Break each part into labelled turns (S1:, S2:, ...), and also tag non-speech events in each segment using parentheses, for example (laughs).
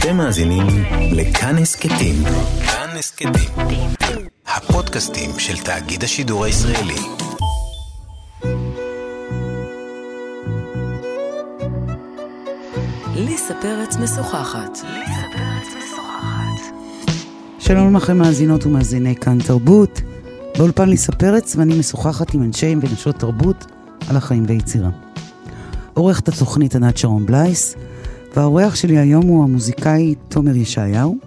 S1: אתם מאזינים לכאן הסכתים. כאן הסכתים. הפודקאסטים של תאגיד השידור הישראלי.
S2: ליסה פרץ משוחחת.
S3: שלום לכם מאזינות ומאזיני כאן תרבות. באולפן ליסה פרץ ואני משוחחת עם אנשי ונשות תרבות על החיים ויצירה. עורכת התוכנית ענת שרון בלייס, והאורח שלי היום הוא המוזיקאי תומר ישעיהו.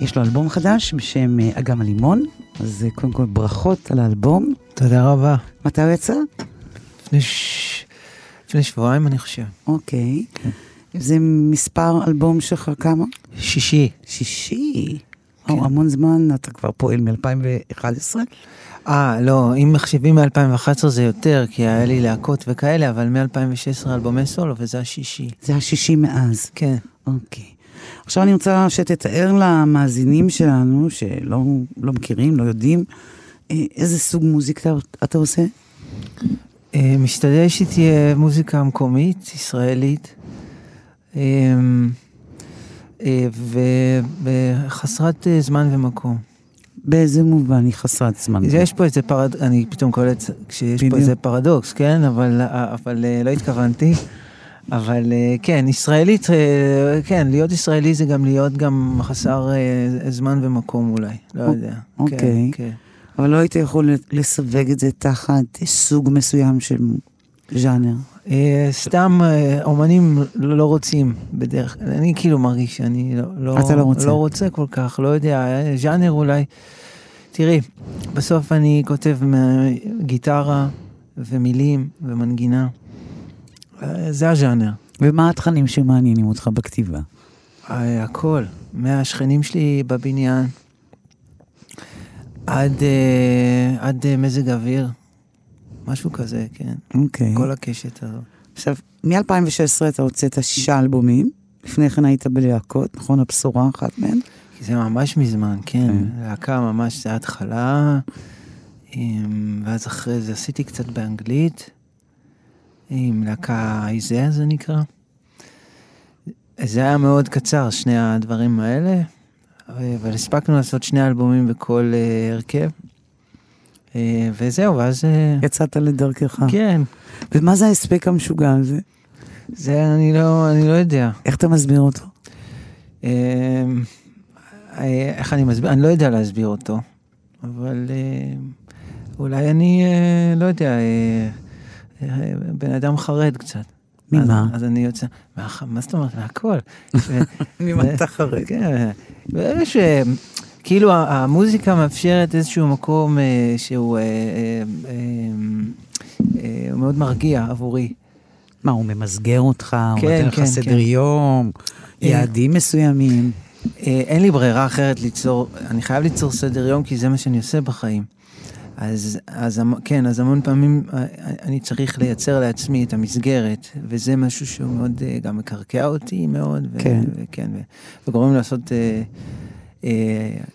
S3: יש לו אלבום חדש בשם אה, אגם הלימון, אז אה, קודם כל ברכות על האלבום.
S4: תודה רבה.
S3: מתי הוא יצא?
S4: לפני, ש... לפני שבועיים אני חושב.
S3: אוקיי. זה מספר אלבום שלך כמה?
S4: שישי.
S3: שישי.
S4: כן.
S3: או, המון זמן, אתה כבר פועל מ-2011?
S4: אה, לא, אם מחשיבים מ-2011 זה יותר, כי היה לי להקות וכאלה, אבל מ-2016 אלבומי סולו, וזה השישי.
S3: זה השישי מאז.
S4: כן.
S3: אוקיי. עכשיו אני רוצה שתתאר למאזינים שלנו, שלא לא מכירים, לא יודעים, אה, איזה סוג מוזיקה אתה עושה?
S4: אה, משתדל שתהיה מוזיקה מקומית, ישראלית, אה, וחסרת זמן ומקום.
S3: באיזה מובן היא חסרת זמן?
S4: יש פה איזה פרדוקס, אני פתאום קולט שיש
S3: בדיוק.
S4: פה איזה פרדוקס, כן? אבל, אבל אה, לא התכוונתי. אבל אה, כן, ישראלית, אה, כן, להיות ישראלי זה גם להיות גם חסר זמן ומקום אולי, לא יודע.
S3: אוקיי.
S4: כן, כן.
S3: אבל לא היית יכול לסווג את זה תחת סוג מסוים של ז'אנר.
S4: אה, סתם אה, אומנים לא לא רוצים בדרך כלל, אני כאילו מרגיש שאני לא, לא,
S3: לא רוצה.
S4: לא רוצה כל כך, לא יודע, ז'אנר אולי. תראי, בסוף אני כותב גיטרה ומילים ומנגינה. אה, זה הז'אנר.
S3: ומה התכנים שמעניינים אותך בכתיבה?
S4: הכל, מהשכנים שלי בבניין עד, עד מזג אוויר, משהו כזה, כן.
S3: אוקיי.
S4: כל הקשת הזו.
S3: עכשיו, מ-2016 אתה הוצאת שישה אלבומים, לפני כן היית בלהקות, נכון? הבשורה אחת מהן?
S4: זה ממש מזמן, כן.
S3: כן.
S4: להקה ממש, זה התחלה, אמ, ואז אחרי זה עשיתי קצת באנגלית, עם להקה איזאה זה נקרא. זה היה מאוד קצר, שני הדברים האלה, אבל הספקנו לעשות שני אלבומים בכל אה, הרכב. אה, וזהו, ואז... אה,
S3: יצאת לדרכך.
S4: כן,
S3: ומה זה ההספק המשוגע הזה?
S4: זה אני לא, אני לא יודע.
S3: איך אתה מסביר אותו?
S4: אה, איך אני מסביר? אני לא יודע להסביר אותו, אבל אולי אני, לא יודע, בן אדם חרד קצת.
S3: ממה?
S4: אז, אז אני יוצא, מה, מה זאת אומרת? מהכל. (laughs)
S3: ממה אתה חרד?
S4: כן, ברגע ש... כאילו המוזיקה מאפשרת איזשהו מקום אה, שהוא אה, אה, מאוד מרגיע עבורי.
S3: מה, הוא ממסגר אותך? הוא
S4: כן,
S3: נותן לך
S4: כן,
S3: סדר
S4: כן.
S3: יום? יעדים מסוימים?
S4: אין לי ברירה אחרת ליצור, אני חייב ליצור סדר יום כי זה מה שאני עושה בחיים. אז, אז כן, אז המון פעמים אני צריך לייצר לעצמי את המסגרת, וזה משהו שהוא מאוד גם מקרקע אותי מאוד, ו-
S3: כן.
S4: וכן, ו- וגורם לעשות אה, אה,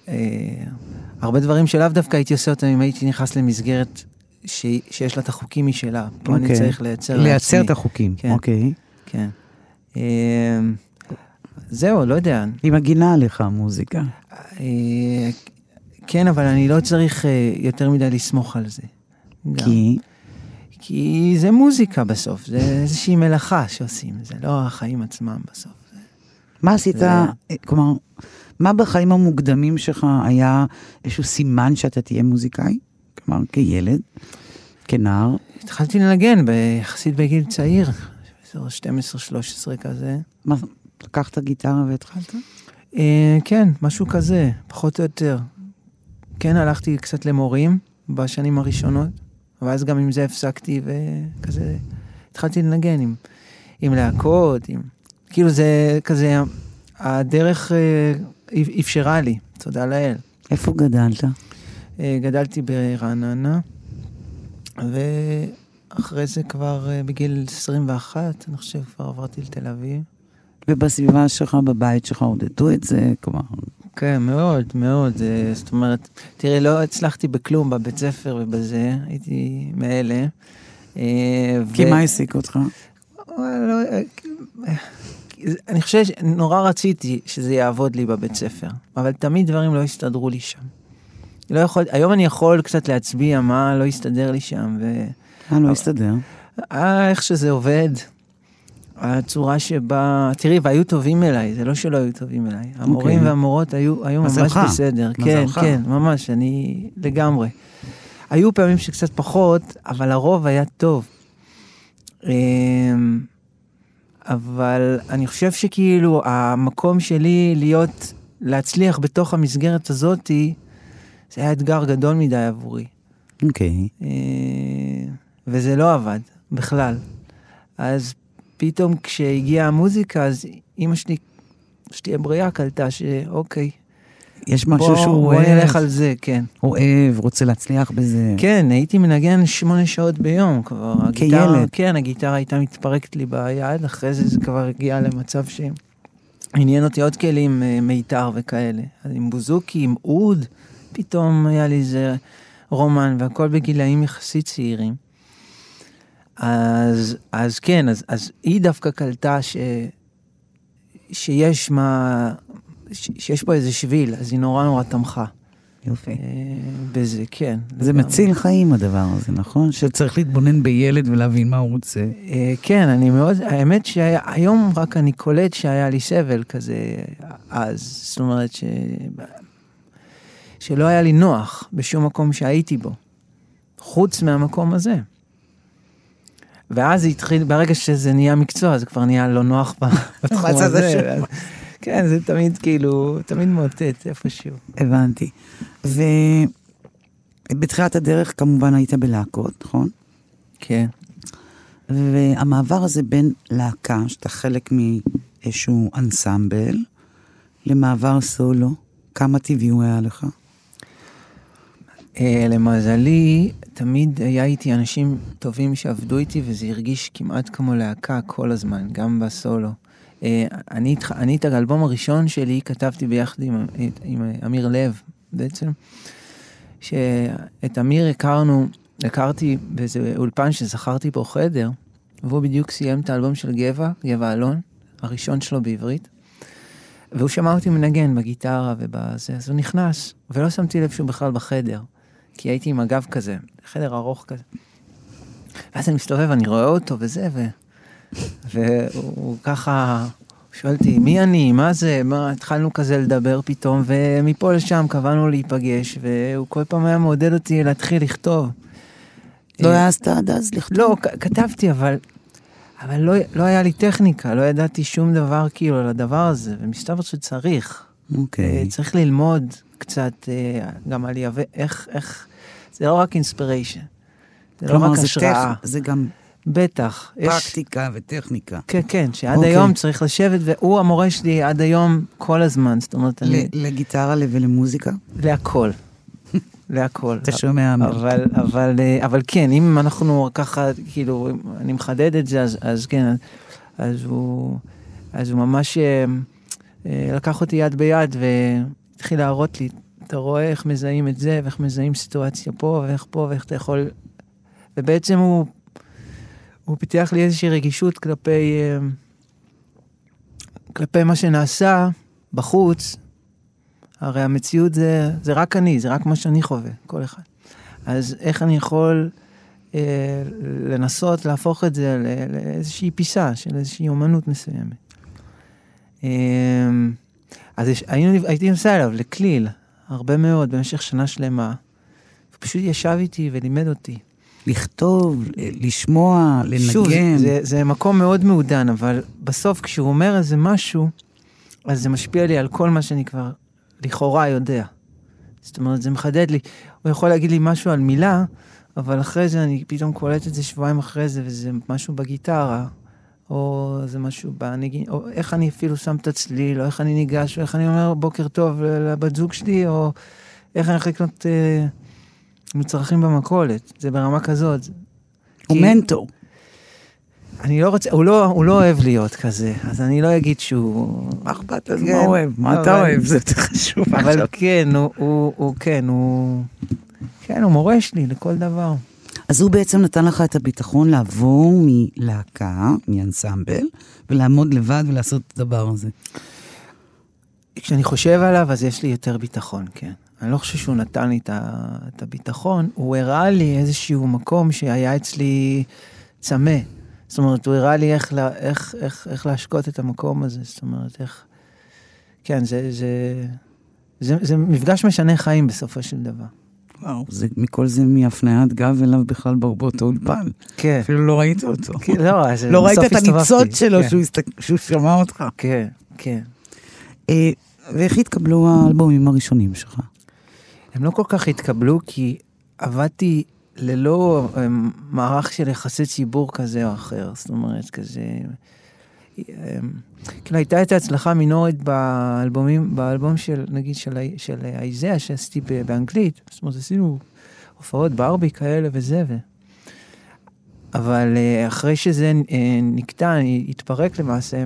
S4: אה, הרבה דברים שלאו דווקא הייתי עושה אותם אם הייתי נכנס למסגרת ש- שיש לה את החוקים משלה. פה אני
S3: אוקיי.
S4: צריך לייצר לעצמי.
S3: לייצר את החוקים,
S4: כן.
S3: אוקיי.
S4: כן. אה, זהו, לא יודע.
S3: היא מגינה עליך, המוזיקה.
S4: אה, כן, אבל אני לא צריך אה, יותר מדי לסמוך על זה. גם.
S3: כי...
S4: כי זה מוזיקה בסוף, זה איזושהי מלאכה שעושים, זה לא החיים עצמם בסוף.
S3: מה עשית,
S4: זה-
S3: כלומר, מה בחיים המוקדמים שלך היה איזשהו סימן שאתה תהיה מוזיקאי? כלומר, כילד, כנער?
S4: התחלתי לנגן ביחסית בגיל צעיר, 12-13 כזה.
S3: מה, לקחת גיטרה והתחלת?
S4: אה, כן, משהו כזה, פחות או יותר. כן, הלכתי קצת למורים בשנים הראשונות, ואז גם עם זה הפסקתי וכזה, התחלתי לנגן עם, עם להקות, עם... כאילו זה כזה, הדרך אה, אפשרה לי, תודה לאל.
S3: איפה גדלת?
S4: אה, גדלתי ברעננה, ואחרי זה כבר אה, בגיל 21, אני חושב, כבר עברתי לתל אביב.
S3: ובסביבה שלך, בבית שלך, עודדו את זה? כלומר,
S4: כן, מאוד, מאוד. אה, זאת אומרת, תראה, לא הצלחתי בכלום בבית ספר ובזה, הייתי מאלה.
S3: כי
S4: ו-
S3: מה העסיק אותך?
S4: לא, אני חושב שנורא רציתי שזה יעבוד לי בבית ספר, אבל תמיד דברים לא הסתדרו לי שם. לא יכול, היום אני יכול קצת להצביע מה לא הסתדר לי שם, ו...
S3: אה, לא הסתדר.
S4: אה, איך שזה עובד, הצורה שבה, תראי, והיו טובים אליי, זה לא שלא היו טובים אליי. המורים
S3: אוקיי.
S4: והמורות היו, היו ממש
S3: מזלך.
S4: בסדר. כן,
S3: מזלך.
S4: כן, ממש, אני לגמרי. היו פעמים שקצת פחות, אבל הרוב היה טוב. אבל אני חושב שכאילו המקום שלי להיות, להצליח בתוך המסגרת הזאתי, זה היה אתגר גדול מדי עבורי.
S3: אוקיי.
S4: אה, וזה לא עבד בכלל. אז פתאום כשהגיעה המוזיקה, אז אימא שלי, שתהיה בריאה, קלטה שאוקיי,
S3: יש משהו
S4: בוא,
S3: שהוא
S4: בוא
S3: אוהב,
S4: נלך על זה, כן.
S3: אוהב, רוצה להצליח בזה.
S4: כן, הייתי מנגן שמונה שעות ביום כבר. הגיטרה,
S3: כילד.
S4: כן, הגיטרה הייתה מתפרקת לי ביד, אחרי זה זה כבר הגיע למצב שעניין אותי עוד כלים, אה, מיתר וכאלה. אז עם בוזוקי, עם אוד, פתאום היה לי איזה רומן, והכל בגילאים יחסית צעירים. אז, אז כן, אז, אז היא דווקא קלטה ש, שיש מה, שיש פה איזה שביל, אז היא נורא נורא תמכה
S3: יופי.
S4: אה, בזה, כן.
S3: זה
S4: לגמרי.
S3: מציל חיים הדבר הזה, נכון? שצריך להתבונן בילד ולהבין מה הוא רוצה.
S4: אה, כן, אני מאוד, האמת שהיום רק אני קולט שהיה לי סבל כזה אז, זאת אומרת ש... שלא היה לי נוח בשום מקום שהייתי בו, חוץ מהמקום הזה. ואז התחיל, ברגע שזה נהיה מקצוע, זה כבר נהיה לא נוח (laughs) בתחום הזה. כן, זה תמיד כאילו, תמיד מאותת איפשהו.
S3: הבנתי. ובתחילת הדרך כמובן היית בלהקות, נכון?
S4: כן.
S3: והמעבר הזה בין להקה, שאתה חלק מאיזשהו אנסמבל, למעבר סולו, כמה טבעי הוא היה לך?
S4: Uh, למזלי, תמיד היה איתי אנשים טובים שעבדו איתי, וזה הרגיש כמעט כמו להקה כל הזמן, גם בסולו. Uh, אני, את האלבום הראשון שלי כתבתי ביחד עם, עם, עם אמיר לב, בעצם, שאת אמיר הכרנו, הכרתי באיזה אולפן שזכרתי בו חדר, והוא בדיוק סיים את האלבום של גבע, גבע אלון, הראשון שלו בעברית. והוא שמע אותי מנגן בגיטרה ובזה, אז הוא נכנס, ולא שמתי לב שהוא בכלל בחדר, כי הייתי עם הגב כזה, חדר ארוך כזה. ואז אני מסתובב, אני רואה אותו וזה, ו... והוא ככה, שואל אותי, מי אני, מה זה, מה, התחלנו כזה לדבר פתאום, ומפה לשם קבענו להיפגש, והוא כל פעם היה מעודד אותי להתחיל לכתוב.
S3: לא העזת עד אז לכתוב?
S4: לא, כתבתי, אבל, אבל לא, לא היה לי טכניקה, לא ידעתי שום דבר כאילו על הדבר הזה, ומסתבר שצריך.
S3: אוקיי.
S4: אה, צריך ללמוד קצת אה, גם על יהווה, איך, איך, זה לא רק אינספיריישן, זה לא רק השראה,
S3: זה גם
S4: בטח. יש-
S3: פרקטיקה וטכניקה.
S4: כן, כן, שעד
S3: אוקיי.
S4: היום צריך לשבת, והוא המורה שלי עד היום כל הזמן, זאת אומרת, אני,
S3: לגיטרה ולמוזיקה?
S4: להכל, להכל. (laughs)
S3: אתה שומע? אמיר?
S4: אבל, אבל, אה, אבל כן, אם אנחנו ככה, כאילו, אני מחדד את זה, אז, אז כן, אז הוא, אז הוא ממש אה, אה, לקח אותי יד ביד והתחיל להראות לי, אתה רואה איך מזהים את זה, ואיך מזהים סיטואציה פה, ואיך פה, ואיך אתה יכול... ובעצם הוא, הוא פיתח לי איזושהי רגישות כלפי, אה, כלפי מה שנעשה בחוץ, הרי המציאות זה, זה רק אני, זה רק מה שאני חווה, כל אחד. אז איך אני יכול אה, לנסות להפוך את זה לאיזושהי פיסה של איזושהי אומנות מסוימת. אה, אז יש, היינו, הייתי נוסע אליו לכליל, הרבה מאוד, במשך שנה שלמה. הוא פשוט ישב איתי ולימד אותי.
S3: לכתוב, לשמוע,
S4: שוב,
S3: לנגן.
S4: זה, זה מקום מאוד מעודן, אבל בסוף כשהוא אומר איזה משהו, אז זה משפיע לי על כל מה שאני כבר לכאורה יודע. זאת אומרת, זה מחדד לי. הוא יכול להגיד לי משהו על מילה, אבל אחרי זה אני פתאום קולט את זה שבועיים אחרי זה, וזה משהו בגיטרה, או זה משהו בנגין, או איך אני אפילו שם את הצליל, או איך אני ניגש, או איך אני אומר בוקר טוב לבת זוג שלי, או איך אני הולך לקנות אה, מצרכים במכולת. זה ברמה כזאת.
S3: הוא
S4: כי-
S3: מנטור.
S4: אני לא רוצה, הוא לא, הוא לא אוהב להיות כזה, אז אני לא אגיד שהוא...
S3: מה אכפת לו?
S4: כן,
S3: מה הוא אוהב? מה אתה
S4: אבל-
S3: אוהב? זה יותר חשוב
S4: אבל
S3: עכשיו.
S4: כן, הוא, הוא, הוא, כן, הוא... כן, הוא מורה שלי לכל דבר.
S3: אז הוא בעצם נתן לך את הביטחון לעבור מלהקה, מאנסמבל, ולעמוד לבד ולעשות את הדבר הזה.
S4: כשאני חושב עליו, אז יש לי יותר ביטחון, כן. אני לא חושב שהוא נתן לי את הביטחון, הוא הראה לי איזשהו מקום שהיה אצלי צמא. זאת אומרת, הוא הראה לי איך, איך, איך, איך להשקות את המקום הזה, זאת אומרת, איך... כן, זה, זה, זה, זה מפגש משנה חיים בסופו של דבר.
S3: וואו, זה, מכל זה מהפניית גב אליו בכלל באותו אולפן.
S4: כן.
S3: אפילו לא ראית אותו.
S4: כן, לא, אז
S3: לא ראית את. הניצוץ שלו
S4: כן.
S3: שהוא, הסתק... שהוא שמע אותך.
S4: כן, כן.
S3: אה, ואיך התקבלו האלבומים הראשונים שלך?
S4: הם לא כל כך התקבלו כי עבדתי ללא הם, מערך של יחסי ציבור כזה או אחר, זאת אומרת, כזה... הם, כאילו הייתה את ההצלחה מינורית באלבומים, באלבום של, נגיד, של, של האיזאה שעשיתי באנגלית, זאת אומרת, עשינו הופעות ברבי כאלה וזה, ו... אבל אה, אחרי שזה אה, נקטע, התפרק למעשה,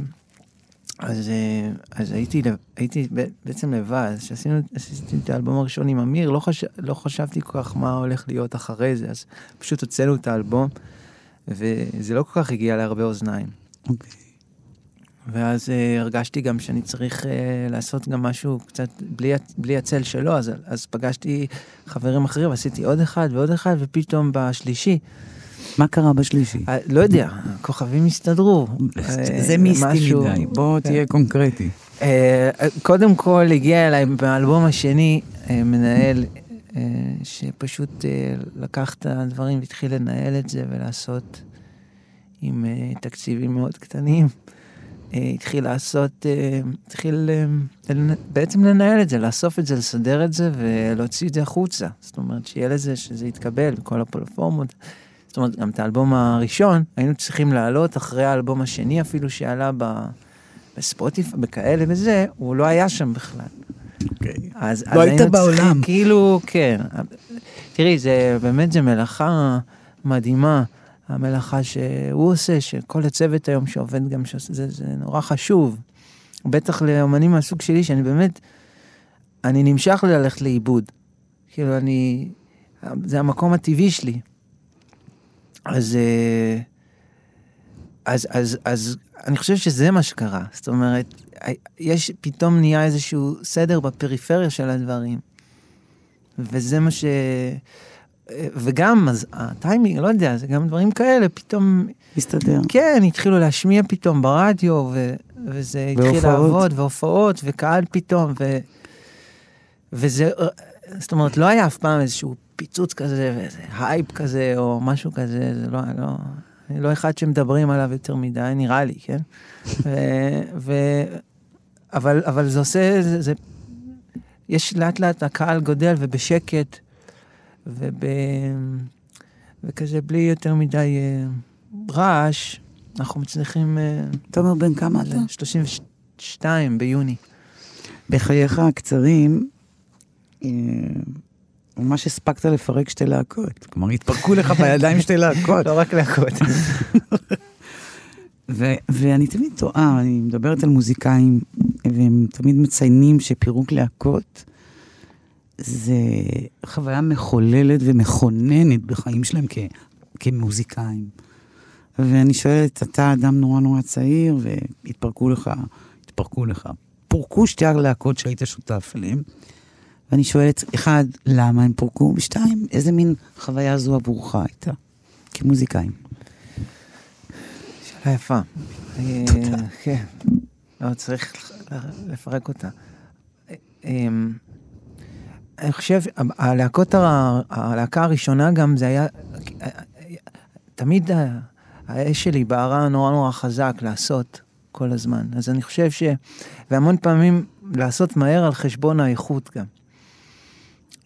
S4: אז, אה, אז הייתי, הייתי בעצם לבד, אז כשעשינו את האלבום הראשון עם אמיר, לא, חש, לא חשבתי כל כך מה הולך להיות אחרי זה, אז פשוט הוצאנו את האלבום, וזה לא כל כך הגיע להרבה אוזניים.
S3: אוקיי.
S4: ואז uh, הרגשתי גם שאני צריך uh, לעשות גם משהו קצת בלי, בלי הצל שלו, אז, אז פגשתי חברים אחרים, עשיתי עוד אחד ועוד אחד, ופתאום בשלישי,
S3: מה קרה בשלישי?
S4: uh, לא יודע, הכוכבים הסתדרו.
S3: זה
S4: אה,
S3: מיסטי מדי, בוא
S4: כן.
S3: תהיה קונקרטי.
S4: אה, קודם כל הגיע אליי באלבום השני אה, מנהל אה, שפשוט אה, לקח את הדברים והתחיל לנהל את זה ולעשות עם אה, תקציבים מאוד קטנים. אה, התחיל לעשות, אה, התחיל אה, בעצם לנהל את זה, לאסוף את זה, לסדר את זה ולהוציא את זה החוצה. זאת אומרת, שיהיה לזה, שזה יתקבל בכל הפלטפורמות. זאת אומרת, גם את האלבום הראשון היינו צריכים לעלות אחרי האלבום השני אפילו שעלה ב... בספוטיפי, בכאלה וזה, הוא לא היה שם בכלל.
S3: אוקיי.
S4: אז,
S3: לא
S4: אז
S3: היית
S4: היינו צריכים,
S3: בעולם.
S4: כאילו, כן. תראי, זה באמת, זה מלאכה מדהימה, המלאכה שהוא עושה, שכל הצוות היום שעובד גם, שעושה, זה, זה נורא חשוב. בטח לאמנים מהסוג שלי, שאני באמת, אני נמשך ללכת לאיבוד. כאילו, אני, זה המקום הטבעי שלי. אז, אה, אז, אז, אז אני חושב שזה מה שקרה. זאת אומרת, יש, פתאום נהיה איזשהו סדר בפריפריה של הדברים. וזה מה ש... וגם, אז הטיימינג, לא יודע, זה גם דברים כאלה, פתאום,
S3: מסתדר.
S4: כן, התחילו להשמיע פתאום ברדיו, ו, וזה התחיל
S3: והופעות.
S4: לעבוד, והופעות, וקהל פתאום, ו, וזה, זאת אומרת, לא היה אף פעם איזשהו פיצוץ כזה, ואיזה הייפ כזה, או משהו כזה, זה לא, לא, אני לא אחד שמדברים עליו יותר מדי, נראה לי, כן? ו, ו, אבל, אבל זה עושה, זה, זה, יש לאט לאט הקהל גודל ובשקט, וב, וכזה בלי יותר מדי אה, רעש, אנחנו מצליחים... אה,
S3: תומר, בן כמה אתה?
S4: 32 ביוני.
S3: בחייך הקצרים, אה, ממש הספקת לפרק שתי להקות. כלומר, התפרקו לך בידיים שתי להקות.
S4: לא רק להכות.
S3: ו- ואני תמיד טועה, אני מדברת על מוזיקאים, והם תמיד מציינים שפירוק להקות זה חוויה מחוללת ומכוננת בחיים שלהם כ- כמוזיקאים. ואני שואלת, אתה אדם נורא נורא צעיר, והתפרקו לך, התפרקו לך. פורקו שתי הלהקות שהיית שותף אליהן, ואני שואלת, אחד, למה הם פורקו? ושתיים, איזה מין חוויה זו עבורך הייתה, כמוזיקאים?
S4: שאלה יפה. אה, כן. לא, צריך לפרק אותה. אמ, אני חושב, הלהקות, הלהקה הראשונה גם זה היה, תמיד האש שלי בערה נורא נורא חזק לעשות כל הזמן. אז אני חושב ש... והמון פעמים לעשות מהר על חשבון האיכות גם.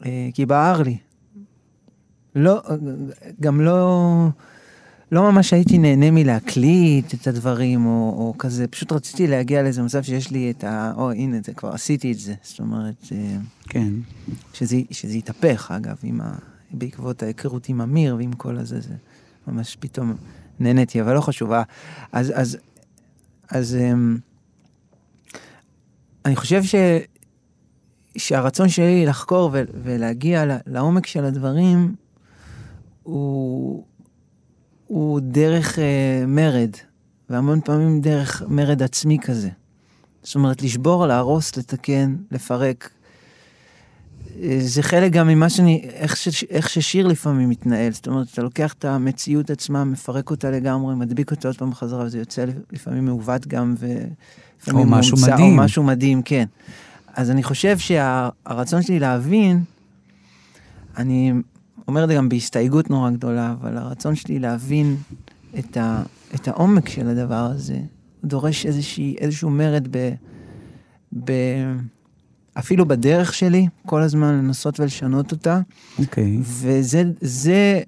S4: אה, כי בער לי. לא, גם לא... לא ממש הייתי נהנה מלהקליט את הדברים, או, או כזה, פשוט רציתי להגיע לאיזה מצב שיש לי את ה... או, הנה, זה כבר עשיתי את זה. זאת אומרת, אה,
S3: כן.
S4: שזה, שזה התהפך, אגב, עם ה... בעקבות ההיכרות עם אמיר ועם כל הזה, זה ממש פתאום נהניתי, אבל לא חשוב. אה, אז, אז, אז אמ, אני חושב ש... שהרצון שלי לחקור ו- ולהגיע לעומק של הדברים, הוא, הוא דרך אה, מרד, והמון פעמים דרך מרד עצמי כזה. זאת אומרת, לשבור, להרוס, לתקן, לפרק. אה, זה חלק גם ממה שאני, איך, ש, איך ששיר לפעמים מתנהל. זאת אומרת, אתה לוקח את המציאות עצמה, מפרק אותה לגמרי, מדביק אותה עוד פעם בחזרה, וזה יוצא לפעמים מעוות גם, ולפעמים מומצא. או משהו מדהים, כן. אז אני חושב שהרצון שלי להבין, אני אומר את זה גם בהסתייגות נורא גדולה, אבל הרצון שלי להבין את, ה, את העומק של הדבר הזה, דורש איזושהי, איזשהו מרד ב, ב... אפילו בדרך שלי, כל הזמן לנסות ולשנות אותה.
S3: אוקיי.
S4: וזה, זה,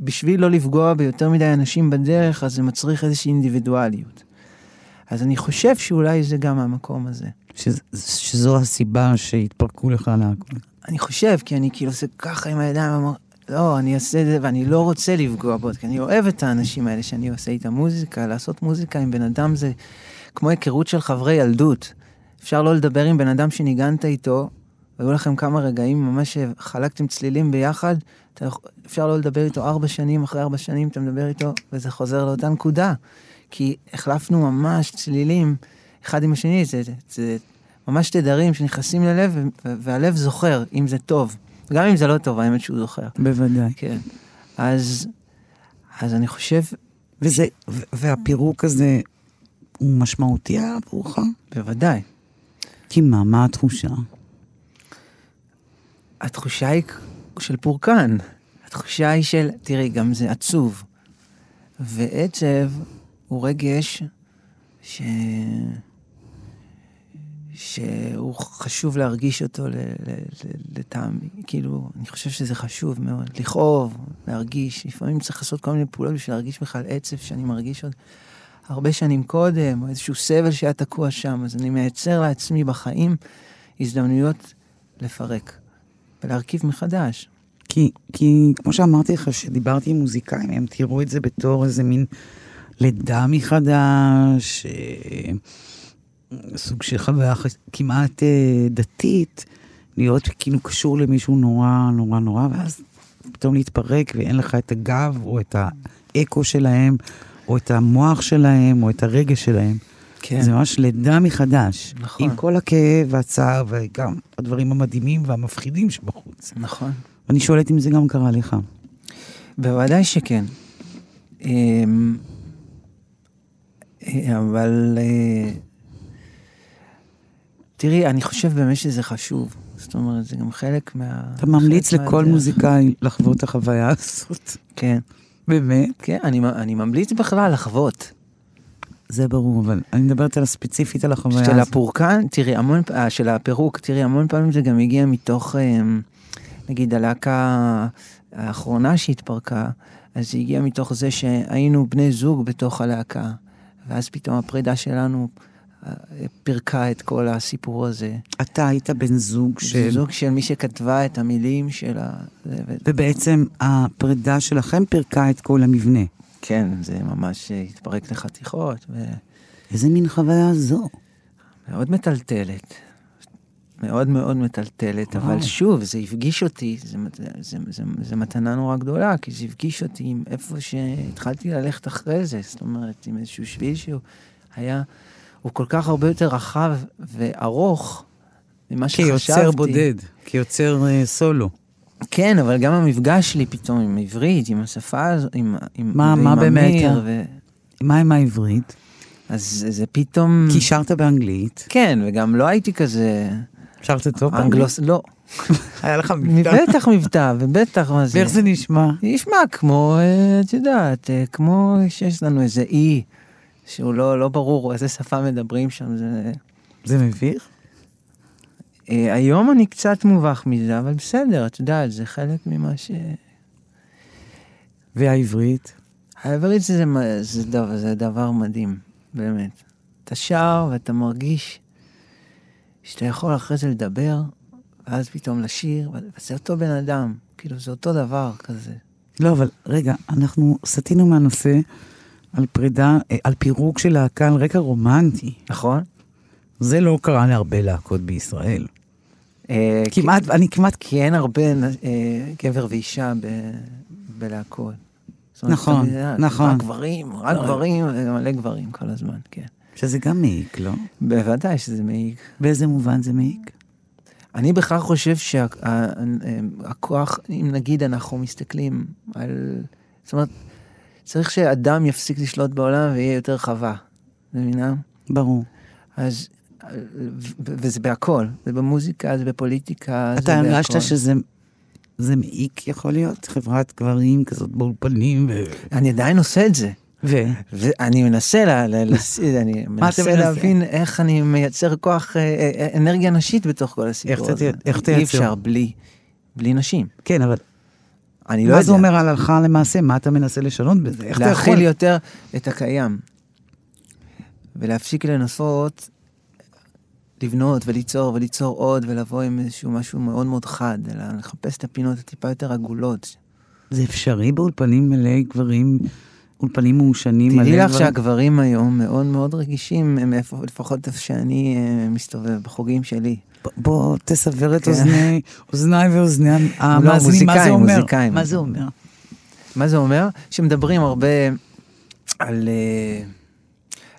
S4: בשביל לא לפגוע ביותר מדי אנשים בדרך, אז זה מצריך איזושהי אינדיבידואליות. אז אני חושב שאולי זה גם המקום הזה.
S3: שז- שזו הסיבה שהתפרקו לך להכל.
S4: אני חושב, כי אני כאילו עושה ככה עם הידיים, ואומר, לא, אני אעשה את זה, ואני לא רוצה לפגוע בו, כי אני אוהב את האנשים האלה שאני עושה איתם מוזיקה, לעשות מוזיקה עם בן אדם זה כמו היכרות של חברי ילדות. אפשר לא לדבר עם בן אדם שניגנת איתו, והיו לכם כמה רגעים ממש שחלקתם צלילים ביחד, אתה, אפשר לא לדבר איתו ארבע שנים, אחרי ארבע שנים אתה מדבר איתו, וזה חוזר לאותה נקודה. כי החלפנו ממש צלילים אחד עם השני, זה, זה, זה ממש תדרים שנכנסים ללב, והלב זוכר, אם זה טוב. גם אם זה לא טוב, האמת שהוא זוכר.
S3: בוודאי.
S4: כן. אז, אז אני חושב,
S3: וזה, והפירוק הזה הוא משמעותי עבורך?
S4: בוודאי.
S3: כי מה, מה התחושה?
S4: התחושה היא של פורקן. התחושה היא של, תראי, גם זה עצוב. ועצב הוא רגש ש... שהוא חשוב להרגיש אותו לטעמי. כאילו, אני חושב שזה חשוב מאוד. לכאוב, להרגיש. לפעמים צריך לעשות כל מיני פעולות בשביל להרגיש בכלל עצב שאני מרגיש עוד הרבה שנים קודם, או איזשהו סבל שהיה תקוע שם. אז אני מייצר לעצמי בחיים הזדמנויות לפרק ולהרכיב מחדש.
S3: כי, כי כמו שאמרתי לך, שדיברתי עם מוזיקאים, הם תראו את זה בתור איזה מין לידה מחדש, אה, סוג של חוויה כמעט אה, דתית, להיות כאילו קשור למישהו נורא נורא נורא, ואז פתאום להתפרק ואין לך את הגב או את האקו שלהם, או את המוח שלהם, או את הרגש שלהם.
S4: כן.
S3: זה ממש לידה מחדש.
S4: נכון.
S3: עם כל הכאב והצער וגם הדברים המדהימים והמפחידים שבחוץ.
S4: נכון.
S3: אני שואלת אם זה גם קרה לך.
S4: בוודאי שכן. אמ, אה, אבל אה, תראי, אני חושב באמת שזה חשוב. זאת אומרת, זה גם חלק מה...
S3: אתה ממליץ לכל
S4: מהדרך.
S3: מוזיקאי לחוות את החוויה הזאת.
S4: כן.
S3: באמת?
S4: כן, אני, אני ממליץ בכלל לחוות.
S3: זה ברור, אבל אני מדברת על הספציפית על החוויה
S4: של
S3: הזאת.
S4: הפורקן, תראי, המון, אה, של הפירוק, תראי, המון פעמים זה גם הגיע מתוך, אמ, נגיד, הלהקה האחרונה שהתפרקה, אז זה הגיע מתוך זה שהיינו בני זוג בתוך הלהקה, ואז פתאום הפרידה שלנו פירקה את כל הסיפור הזה.
S3: אתה היית בן זוג של...
S4: זוג של מי שכתבה את המילים של ה... ו-
S3: ובעצם הפרידה שלכם פירקה את כל המבנה.
S4: כן, זה ממש התפרק לחתיכות,
S3: איזה מין חוויה זו?
S4: ומאוד מטלטלת. מאוד מאוד מטלטלת,
S3: וואו.
S4: אבל שוב, זה הפגיש אותי, זה, זה, זה, זה, זה מתנה נורא גדולה, כי זה הפגיש אותי עם איפה שהתחלתי ללכת אחרי זה, זאת אומרת, עם איזשהו שביל שהוא היה, הוא כל כך הרבה יותר רחב וארוך ממה שחשבתי.
S3: כיוצר בודד, כיוצר אה, סולו.
S4: כן, אבל גם המפגש שלי פתאום עם עברית, עם השפה הזו, עם, עם,
S3: מה-
S4: ועם
S3: מה באמת
S4: אמיר,
S3: ה-
S4: ו...
S3: מה עם העברית?
S4: אז זה, פתאום...
S3: כי שרת באנגלית.
S4: כן, וגם לא הייתי כזה...
S3: שרת טוב באנגלית?
S4: אנגלוס... לא.
S3: היה לך מבטא.
S4: בטח מבטא, ובטח מה זה.
S3: ואיך זה נשמע?
S4: נשמע כמו, אה, את יודעת, אה, כמו שיש לנו איזה אי, שהוא לא, לא ברור איזה שפה מדברים שם. זה...
S3: זה מביך?
S4: אה, היום אני קצת מובך מזה, אבל בסדר, את יודעת, זה חלק ממה ש...
S3: והעברית?
S4: העברית זה, זה, זה, דבר, זה דבר מדהים, באמת. אתה שר ואתה מרגיש שאתה יכול אחרי זה לדבר, ואז פתאום לשיר, וזה אותו בן אדם, כאילו זה אותו דבר כזה.
S3: לא, אבל רגע, אנחנו סטינו מהנושא על פרידה, אה, על פירוק של להקה על רקע רומנטי.
S4: נכון?
S3: זה לא קרה להרבה להקות בישראל.
S4: אה,
S3: כמעט, אני כמעט...
S4: כי אין הרבה אה, גבר ואישה ב, בלהקות. אומרת,
S3: נכון, נכון.
S4: רק גברים, רק גברים, מלא גברים כל הזמן, כן.
S3: שזה גם מעיק, לא?
S4: בוודאי שזה מעיק.
S3: באיזה מובן זה מעיק?
S4: אני בכלל חושב שהכוח, אם נגיד אנחנו מסתכלים על... זאת אומרת, צריך שאדם יפסיק לשלוט בעולם ויהיה יותר חווה. מבינה?
S3: ברור.
S4: אז... וזה בהכל, זה במוזיקה, זה בפוליטיקה, זה
S3: אתה
S4: בהכל.
S3: הרגשת שזה זה מעיק יכול להיות? חברת גברים כזאת באולפנים ו...
S4: אני עדיין עושה את זה.
S3: ו...
S4: ואני מנסה, לה, לה, לס... אני
S3: אתה
S4: מנסה? להבין איך אני מייצר כוח, אה, אה, אנרגיה נשית בתוך כל הסיפור
S3: איך
S4: הזה.
S3: איך
S4: אי
S3: תייצר?
S4: אפשר בלי, בלי נשים.
S3: כן, אבל
S4: אני לא
S3: מה
S4: יודע.
S3: זה אומר הלכה למעשה? מה אתה מנסה לשנות בזה? איך אתה יכול?
S4: להכיל יותר את הקיים. ולהפסיק לנסות לבנות וליצור וליצור עוד ולבוא עם איזשהו משהו מאוד מאוד חד, אלא לחפש את הפינות הטיפה יותר עגולות.
S3: זה אפשרי באולפנים מלאי גברים, אולפנים מעושנים מלא
S4: תדעי לך
S3: גברים?
S4: שהגברים היום מאוד מאוד רגישים, הם לפחות איפה שאני אה, מסתובב, בחוגים שלי.
S3: בוא תסבר את
S4: כן.
S3: אוזני, אוזניי ואוזני המאזינים, מה זה אומר? מה זה אומר?
S4: מה זה אומר? שמדברים הרבה על... אה,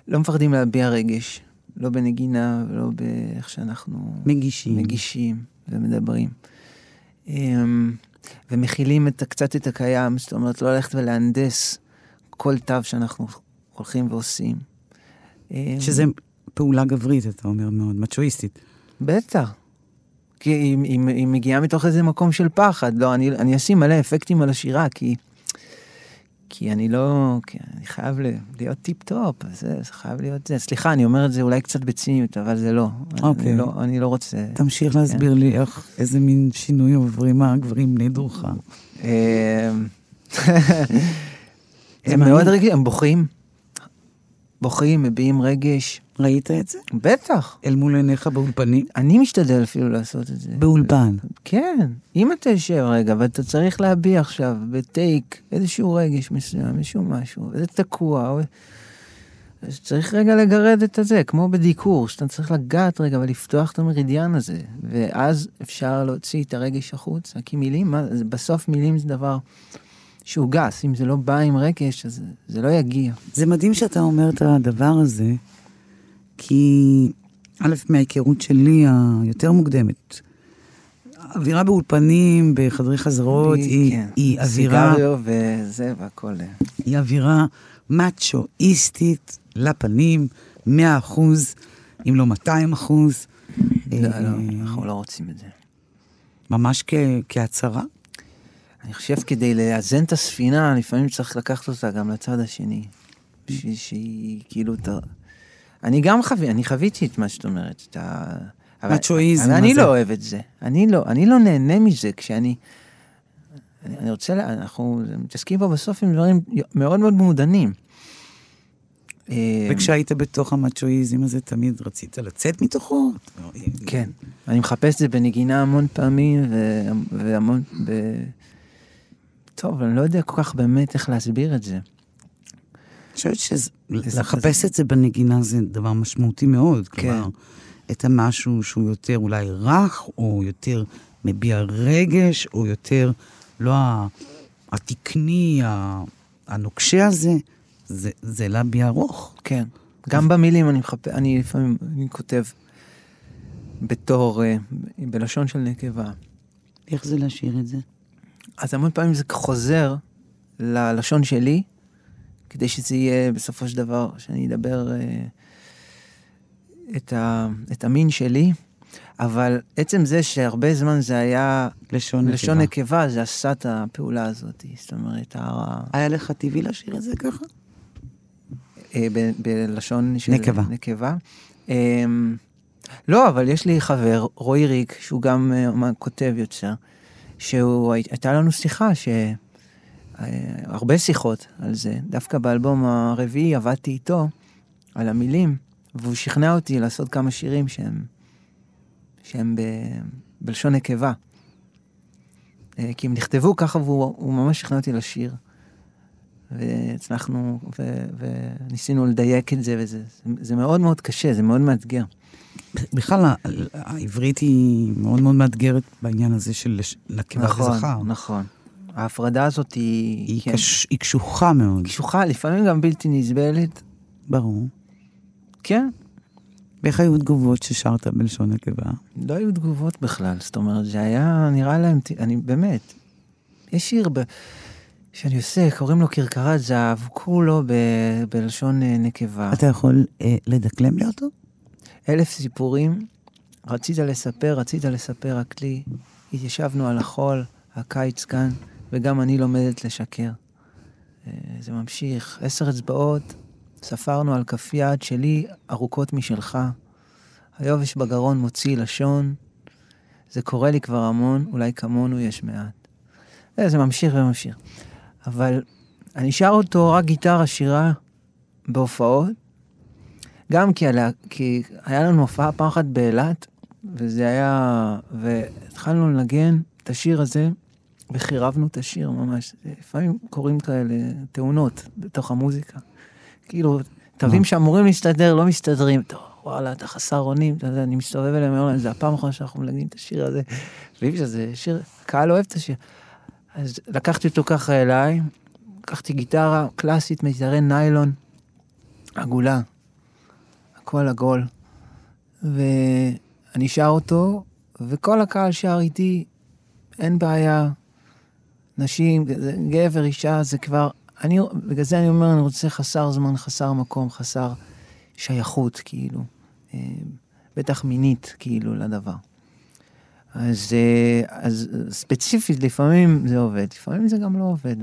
S4: לא מפחדים להביע רגש, לא בנגינה ולא באיך שאנחנו
S3: מגישים.
S4: מגישים ומדברים. אמ, ומכילים את, קצת את הקיים, זאת אומרת, לא ללכת ולהנדס כל תו שאנחנו הולכים ועושים. אמ,
S3: שזה פעולה גברית, אתה אומר, מאוד מצ'ואיסטית.
S4: בטח. כי היא, היא, היא מגיעה מתוך איזה מקום של פחד. לא, אני, אני אשים מלא אפקטים על השירה, כי, כי אני לא... כי אני חייב להיות טיפ-טופ, זה, זה חייב להיות זה. סליחה, אני אומר את זה אולי קצת בציניות, אבל זה לא.
S3: אוקיי.
S4: אני לא, אני לא רוצה...
S3: תמשיך להסביר
S4: כן.
S3: לי איך, איזה מין שינוי עוברים הגברים בני דורך. (laughs) זה
S4: הם. מאוד רגישים, הם בוכים. בוכים, מביעים רגש.
S3: ראית את זה?
S4: בטח.
S3: אל מול עיניך באולפנים?
S4: אני משתדל אפילו לעשות את זה.
S3: באולפן.
S4: כן, אם אתה יושב רגע ואתה צריך להביע עכשיו בטייק איזשהו רגש מסוים, איזשהו משהו, וזה תקוע, או... אז צריך רגע לגרד את הזה, כמו בדיקור, שאתה צריך לגעת רגע ולפתוח את המרידיאן הזה, ואז אפשר להוציא את הרגש החוצה, כי מילים, מה, זה- בסוף מילים זה דבר שהוא גס, אם זה לא בא עם רגש, אז זה לא יגיע.
S3: זה מדהים שאתה אומר את הדבר הזה, כי א', מההיכרות שלי היותר מוקדמת, האווירה באולפנים, בחדרי חזרות, היא,
S4: כן,
S3: היא אווירה,
S4: סיגריו וזה והכל. אה.
S3: היא אווירה מאצ'ואיסטית לפנים, 100 אחוז, אם לא 200 אחוז.
S4: לא,
S3: אה,
S4: לא, אנחנו לא רוצים את זה.
S3: ממש כהצהרה.
S4: אני חושב כדי לאזן את הספינה, לפעמים צריך לקחת אותה גם לצד השני. בשביל שהיא כאילו... ת... אני גם חווה, אני חוויתי את מה שאת אומרת. את ה...
S3: מצ'ואיזם
S4: אבל אני
S3: הזה.
S4: לא אוהב את זה. אני לא, אני לא נהנה מזה כשאני... אני, אני רוצה, לה- אנחנו מתעסקים פה בסוף עם דברים מאוד מאוד מעודנים. אה,
S3: וכשהיית בתוך המצ'ואיזם הזה, תמיד רצית לצאת מתוכו?
S4: כן. אני מחפש את זה בנגינה המון פעמים. והמון... ב... טוב, אני לא יודע כל כך באמת איך להסביר את זה.
S3: אני חושבת שלחפש את זה בנגינה זה דבר משמעותי מאוד.
S4: כן.
S3: כלומר, את המשהו שהוא יותר אולי רך, או יותר מביע רגש, או יותר לא התקני, הנוקשה הזה, זה, זה להביע ארוך.
S4: כן. גם במילים אני מחפש, אני לפעמים, אני כותב בתור, אה, בלשון של נקבה.
S3: איך זה להשאיר את זה?
S4: אז המון פעמים זה חוזר ללשון שלי, כדי שזה יהיה בסופו של דבר, שאני אדבר אה, את, ה, את המין שלי, אבל עצם זה שהרבה זמן זה היה
S3: לשון
S4: לשון
S3: נקבה.
S4: נקבה, זה עשה את הפעולה הזאת. זאת אומרת, ה-
S3: היה לך טבעי להשאיר את זה ככה?
S4: אה, ב- בלשון של
S3: נקבה.
S4: נקבה. אה, לא, אבל יש לי חבר, רועי ריק, שהוא גם אה, כותב יוצר, שהוא, הייתה לנו שיחה, ש... אה, הרבה שיחות על זה. דווקא באלבום הרביעי עבדתי איתו על המילים, והוא שכנע אותי לעשות כמה שירים שהם, שהם ב... בלשון נקבה. אה, כי הם נכתבו ככה והוא הוא ממש שכנע אותי לשיר. והצלחנו, ו, וניסינו לדייק את זה, וזה זה, זה מאוד מאוד קשה, זה מאוד מאתגר.
S3: בכלל, העברית היא מאוד מאוד מאתגרת בעניין הזה של נקבה
S4: נכון,
S3: וזכר.
S4: נכון. ההפרדה הזאת היא...
S3: היא,
S4: כן,
S3: קש... היא קשוחה מאוד.
S4: קשוחה, לפעמים גם בלתי נסבלת.
S3: ברור.
S4: כן,
S3: ואיך היו תגובות ששרת בלשון נקבה?
S4: לא היו תגובות בכלל, זאת אומרת, זה היה נראה להם, אני באמת, יש שיר ב, שאני עושה, קוראים לו כרכרת זהב, כולו ב, בלשון אה, נקבה.
S3: אתה יכול אה, לדקלם לי אותו?
S4: אלף סיפורים, רצית לספר, רצית לספר רק לי, התיישבנו על החול, הקיץ כאן, וגם אני לומדת לשקר. אה, זה ממשיך, עשר אצבעות, ספרנו על כף יד שלי ארוכות משלך. היובש בגרון מוציא לשון, זה קורה לי כבר המון, אולי כמונו יש מעט. אה, זה ממשיך וממשיך. אבל אני שר אותו רק גיטרה שירה בהופעות, גם כי, עליה, כי היה לנו הופעה פעם אחת באילת, וזה היה... והתחלנו לנגן את השיר הזה, וחירבנו את השיר ממש. לפעמים קורים כאלה תאונות בתוך המוזיקה. כאילו, תווים שאמורים להסתדר, לא מסתדרים. טוב, וואלה, אתה חסר אונים, אתה יודע, אני מסתובב אליהם, אומר להם, זה הפעם האחרונה שאנחנו מנגנים את השיר הזה. ואי אפשר, זה שיר, הקהל אוהב את השיר. אז לקחתי אותו ככה אליי, לקחתי גיטרה קלאסית, מיתרי ניילון, עגולה, הכל עגול, ואני שר אותו, וכל הקהל שר איתי, אין בעיה, נשים, גבר, אישה, זה כבר, אני, בגלל זה אני אומר, אני רוצה חסר זמן, חסר מקום, חסר שייכות, כאילו, אה, בטח מינית, כאילו, לדבר. אז, אה, אז ספציפית, לפעמים זה עובד, לפעמים זה גם לא עובד.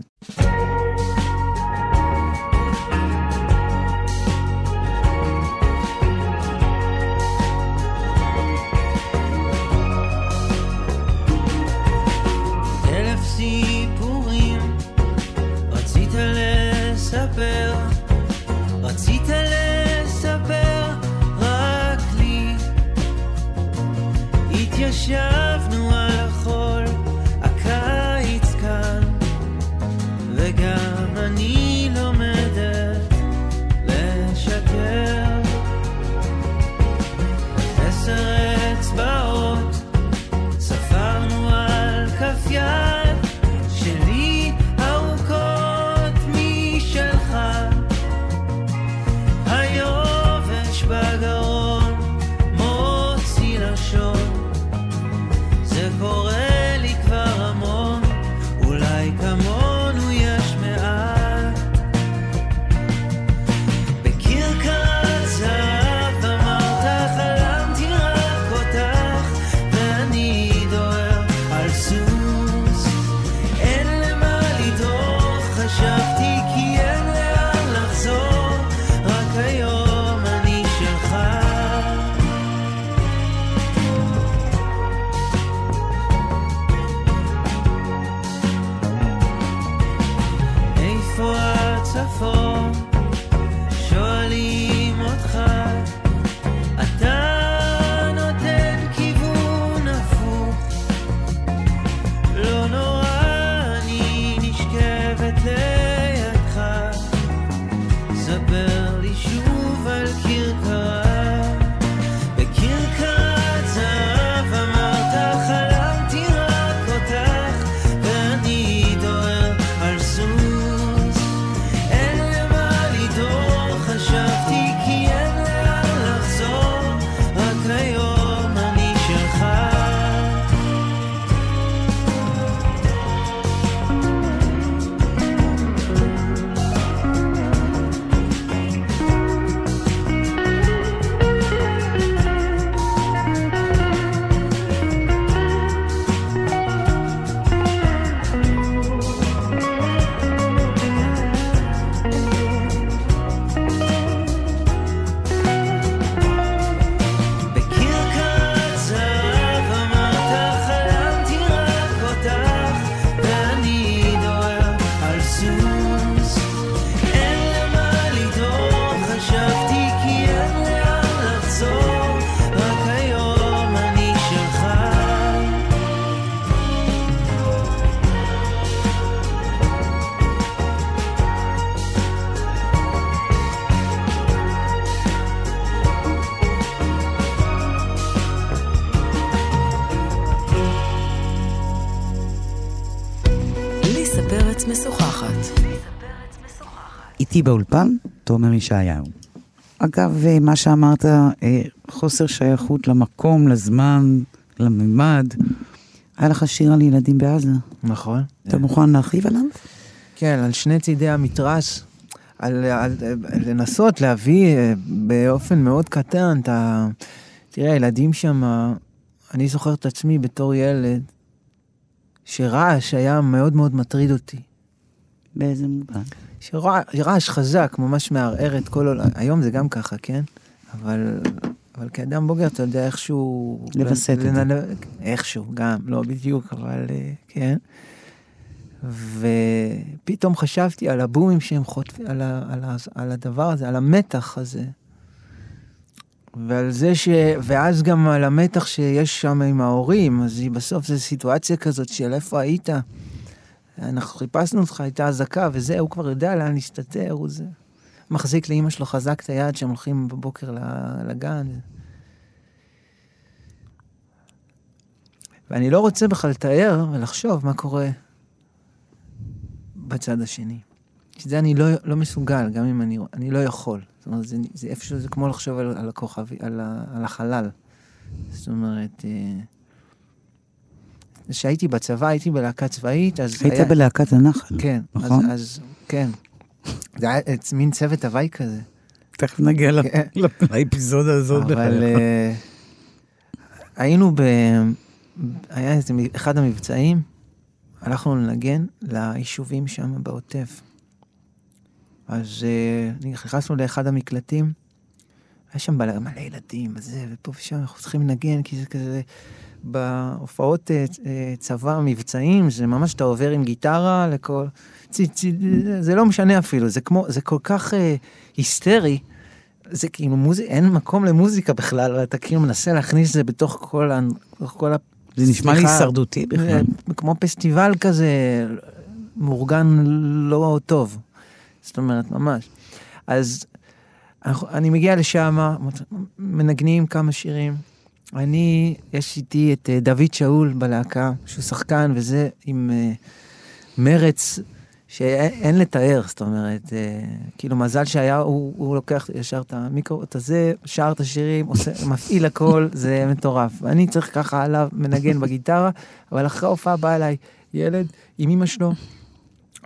S3: איתי באולפן, תומר ישעיהו. אגב, אה, מה שאמרת, אה, חוסר שייכות למקום, לזמן, לממד. היה לך שיר על ילדים בעזה.
S4: נכון.
S3: אתה מוכן להרחיב עליו?
S4: כן, על שני צידי המתרס, על, על, על לנסות להביא אה, באופן מאוד קטן את ה... תראה, הילדים שם, אני זוכר את עצמי בתור ילד, שרעש היה מאוד מאוד מטריד אותי.
S3: באיזה מובן?
S4: שרעש חזק ממש מערער את כל עולם, היום זה גם ככה, כן? אבל, אבל כאדם בוגר אתה יודע איכשהו...
S3: לווסת את זה.
S4: איכשהו, גם, לא בדיוק, אבל אה, כן. ופתאום חשבתי על הבומים שהם חוטפים, על, ה- על, ה- על הדבר הזה, על המתח הזה. ועל זה ש... ואז גם על המתח שיש שם עם ההורים, אז היא- בסוף זו סיטואציה כזאת של איפה היית. אנחנו חיפשנו אותך, הייתה אזעקה וזה, הוא כבר יודע לאן להסתתר, הוא זה. מחזיק לאימא שלו חזק את היד שהם הולכים בבוקר לגן. ואני לא רוצה בכלל לתאר ולחשוב מה קורה בצד השני. כי זה אני לא, לא מסוגל, גם אם אני, אני לא יכול. זאת אומרת, זה, זה איפשהו, זה כמו לחשוב על, על הכוכב, על, על החלל. זאת אומרת, אה, כשהייתי בצבא, הייתי בלהקה צבאית, אז
S3: היית בלהקת הנחל.
S4: כן,
S3: נכון?
S4: אז, אז כן. זה היה מין צוות הוואי כזה.
S3: תכף נגיע
S4: כן. (laughs)
S3: לאפיזודה הזאת.
S4: אבל אה, היינו ב... היה איזה אחד המבצעים, הלכנו לנגן ליישובים שם בעוטף. אז אה, נכנסנו לאחד המקלטים, היה שם מלא ילדים, וזה, ופה ושם אנחנו צריכים לנגן, כי זה כזה... בהופעות אה, אה, צבא, מבצעים, זה ממש אתה עובר עם גיטרה לכל... צי, צי, זה לא משנה אפילו, זה כמו, זה כל כך אה, היסטרי. זה כאילו מוזיקה, אין מקום למוזיקה בכלל, ואתה כאילו מנסה להכניס את זה בתוך כל ה... כל ה...
S3: זה נשמע לי הישרדותי בכלל.
S4: אה, כמו פסטיבל כזה, מאורגן לא טוב. זאת אומרת, ממש. אז אני מגיע לשם, מנגנים כמה שירים. אני, יש איתי את אה, דוד שאול בלהקה, שהוא שחקן, וזה עם אה, מרץ שאין אין לתאר, זאת אומרת, אה, כאילו מזל שהיה, הוא, הוא לוקח ישר את המיקרו, את הזה, שר את השירים, עושה, מפעיל הכל, זה מטורף. ואני צריך ככה עליו, מנגן בגיטרה, אבל אחרי ההופעה בא אליי ילד עם אמא שלו,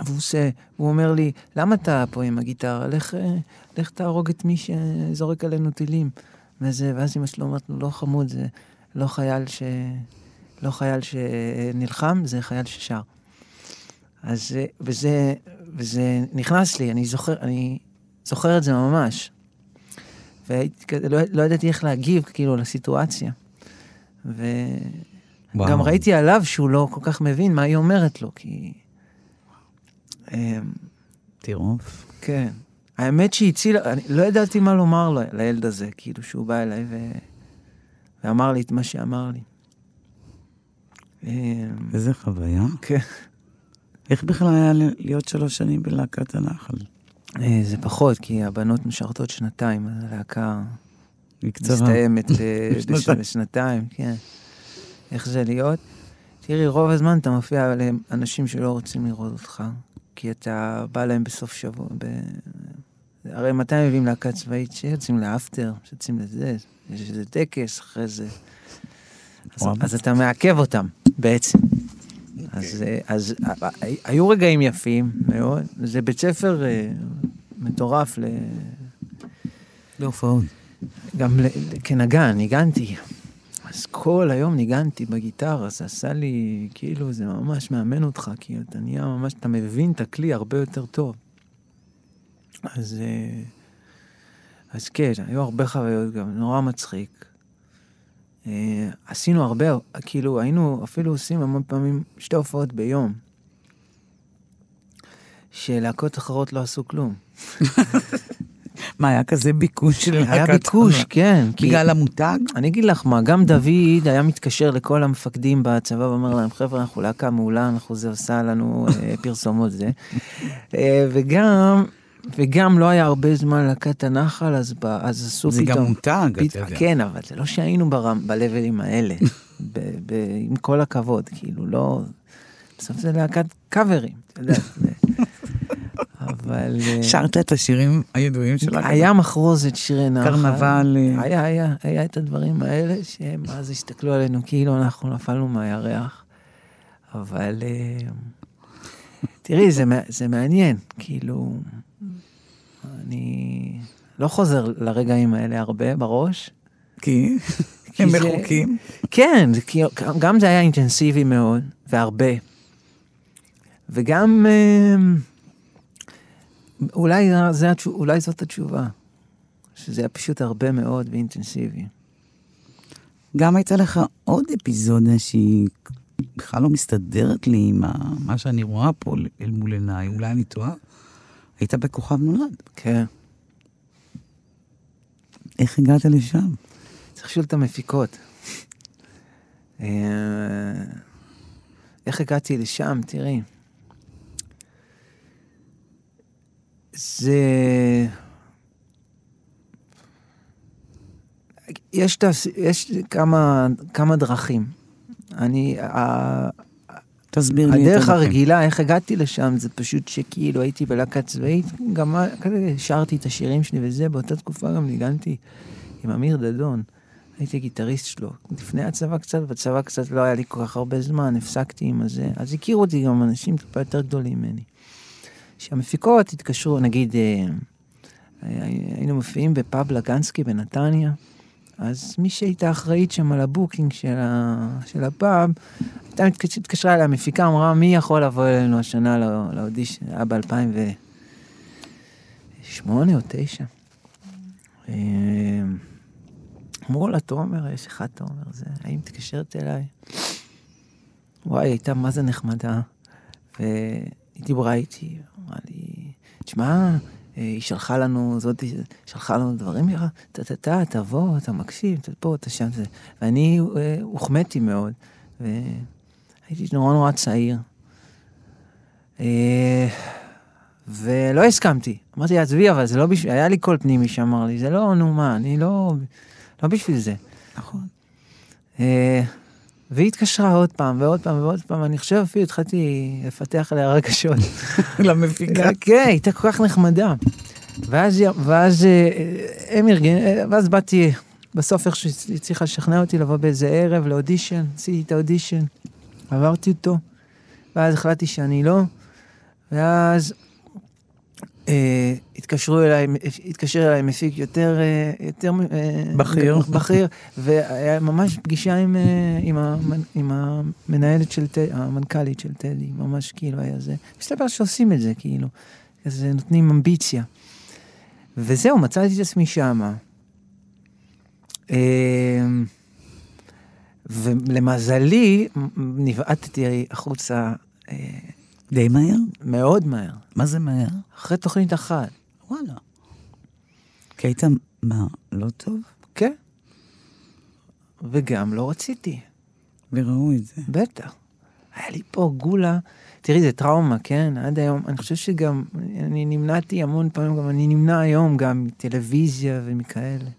S4: והוא עושה, הוא אומר לי, למה אתה פה עם הגיטרה? לך, לך תהרוג את מי שזורק עלינו טילים. וזה, ואז אמא שלו אומרת לו, לא חמוד, זה לא חייל ש... לא חייל שנלחם, זה חייל ששר. אז זה, וזה, וזה נכנס לי, אני זוכר, אני זוכר את זה ממש. כזה, לא, ידעתי איך להגיב, כאילו, לסיטואציה. וגם. ראיתי עליו שהוא לא כל כך מבין מה היא אומרת לו, כי... אמ,
S3: טירוף.
S4: כן. האמת שהיא הצילה, אני לא ידעתי מה לומר לו, לילד הזה, כאילו, שהוא בא אליי ו... ואמר לי את מה שאמר לי. אמ,
S3: איזה חוויה.
S4: כן.
S3: איך בכלל היה להיות שלוש שנים בלהקת הנחל?
S4: אה, זה פחות, כי הבנות משרתות שנתיים, הלהקה. מסתיימת אה, (laughs) בש-
S3: בשנתיים.
S4: בשנתיים, כן. איך זה להיות? תראי, רוב הזמן אתה מופיע לאנשים שלא רוצים לראות אותך, כי אתה בא להם בסוף שבוע. הרי מתי מביאים להקה צבאית? שיוצאים לאפטר, שיוצאים לזה, יש איזה טקס אחרי זה. אז, אתה מעכב אותם, בעצם. אז, אה, אז אה, אה, היו רגעים יפים מאוד, זה בית ספר אה, מטורף ל...
S3: להופעות.
S4: גם כנגן, ניגנתי. אז כל היום ניגנתי בגיטרה, זה עשה לי, כאילו, זה ממש מאמן אותך, כי אתה נהיה ממש, אתה מבין את הכלי הרבה יותר טוב. אז, אה, אז כן, היו הרבה חוויות גם, נורא מצחיק. אה, עשינו הרבה, כאילו, היינו אפילו עושים המון פעמים שתי הופעות ביום. שלהקות אחרות לא עשו כלום. (laughs)
S3: מה, היה כזה ביקוש של להקת
S4: היה ביקוש? כן.
S3: בגלל המותג?
S4: אני אגיד לך מה, גם דוד היה מתקשר לכל המפקדים בצבא ואומר להם, חבר'ה, אנחנו להקה מעולה, אנחנו זה עושה לנו אה, פרסומות זה. וגם, וגם לא היה הרבה זמן להקת הנחל, אז, ב, אז עשו
S3: זה
S4: פתאום...
S3: גם מותג,
S4: פת...
S3: אתה יודע.
S4: כן, אבל זה לא שהיינו ברם, בלבלים האלה, (laughs) ב, ב, עם כל הכבוד, כאילו, לא... בסוף זה להקת קאברים. את יודעת. זה- אבל... אה,
S3: שרת את השירים הידועים שלך?
S4: היה מחרוזת שירי נחל.
S3: קרנבל, אה.
S4: היה, היה, היה את הדברים האלה שהם אז הסתכלו עלינו כאילו אנחנו נפלנו מהירח. אבל אה, תראי, זה, זה מעניין, כאילו, אני לא חוזר לרגעים האלה הרבה בראש.
S3: כי
S4: כי
S3: הם
S4: זה-
S3: מחוקים.
S4: כן, זה, גם זה היה אינטנסיבי מאוד, והרבה. וגם, אה, אולי, זה, אולי זאת התשובה, שזה היה פשוט הרבה מאוד ואינטנסיבי.
S3: גם הייתה לך עוד אפיזודה שהיא בכלל לא מסתדרת לי עם מה שאני רואה פה אל מול עיניי, אולי אני טועה. היית בכוכב נולד.
S4: כן.
S3: איך הגעת לשם?
S4: צריך לשאול את המפיקות. אה, איך הגעתי לשם, תראי. זה... יש, תס... יש כמה, כמה דרכים. אני,
S3: תסביר לי את
S4: הדרך
S3: הדרכים.
S4: הרגילה, איך הגעתי לשם, זה פשוט שכאילו הייתי בלהקה צבאית, גם כזה שרתי את השירים שלי וזה, באותה תקופה גם ניגנתי עם אמיר דדון. הייתי גיטריסט שלו. לפני הצבא קצת, בצבא קצת לא היה לי כל כך הרבה זמן, הפסקתי עם הזה. אז הכירו אותי גם אנשים טיפה יותר גדולים ממני. שהמפיקות התקשרו, נגיד, אה, אה, היינו מופיעים בפאב לגנסקי בנתניה, אז מי שהייתה אחראית שם על ה booking של, ה, של הפאב, הייתה התקשרה אליי המפיקה, אמרה, מי יכול לבוא אלינו השנה לא- לאודישן? היה ב-2008 או 2009. אמרו לה, תומר, יש לך תומר, זה, האם מתקשרת אליי? וואי, הייתה מה זה נחמדה. והיא דיברה איתי, אמרה לי, תשמע, היא שלחה לנו, זאת, שלחה לנו דברים, טה-טה-טה, תבוא, אתה מקשיב, אתה פה, אתה שם, זה. ואני אה, הוחמאתי מאוד, והייתי נורא נורא צעיר. אה, ולא הסכמתי. אמרתי, עזבי, אבל זה לא בשביל, היה לי קול פנימי שאמר לי, זה לא, נו מה, אני לא, לא בשביל זה.
S3: נכון.
S4: והיא התקשרה עוד פעם ועוד פעם ועוד פעם, אני חושב אפילו התחלתי לפתח עליה רגשות. (laughs)
S3: למפיקה.
S4: כן, היא הייתה כל כך נחמדה. ואז, ואז אה, הם ארגן, אה, ואז באתי, בסוף איך שהיא הצליחה לשכנע אותי לבוא באיזה ערב לאודישן, עשיתי את האודישן, עברתי אותו, ואז החלטתי שאני לא, ואז התקשרו אליי, התקשר אליי מפיק יותר, אה, יותר אה,
S3: בכיר.
S4: בכיר, והיה ממש פגישה עם, אה, עם, המנ, עם המנהלת של, ט- המנכ"לית של טדי, ממש כאילו היה זה. מסתבר שעושים את זה, כאילו, כזה נותנים אמביציה. וזהו, מצאתי את עצמי שמה. אה, ולמזלי, נבעטתי החוצה אה,
S3: די מהר?
S4: מאוד מהר,
S3: מה זה מהר?
S4: אחרי תוכנית אחת.
S3: וואלה. כי היית, מה, לא טוב?
S4: כן. וגם לא רציתי,
S3: וראו את זה.
S4: בטח. היה לי פה גולה, תראי, זה טראומה, כן? עד היום, אני חושב שגם, אני נמנעתי המון פעמים, גם אני נמנע היום גם מטלוויזיה ומכאלה.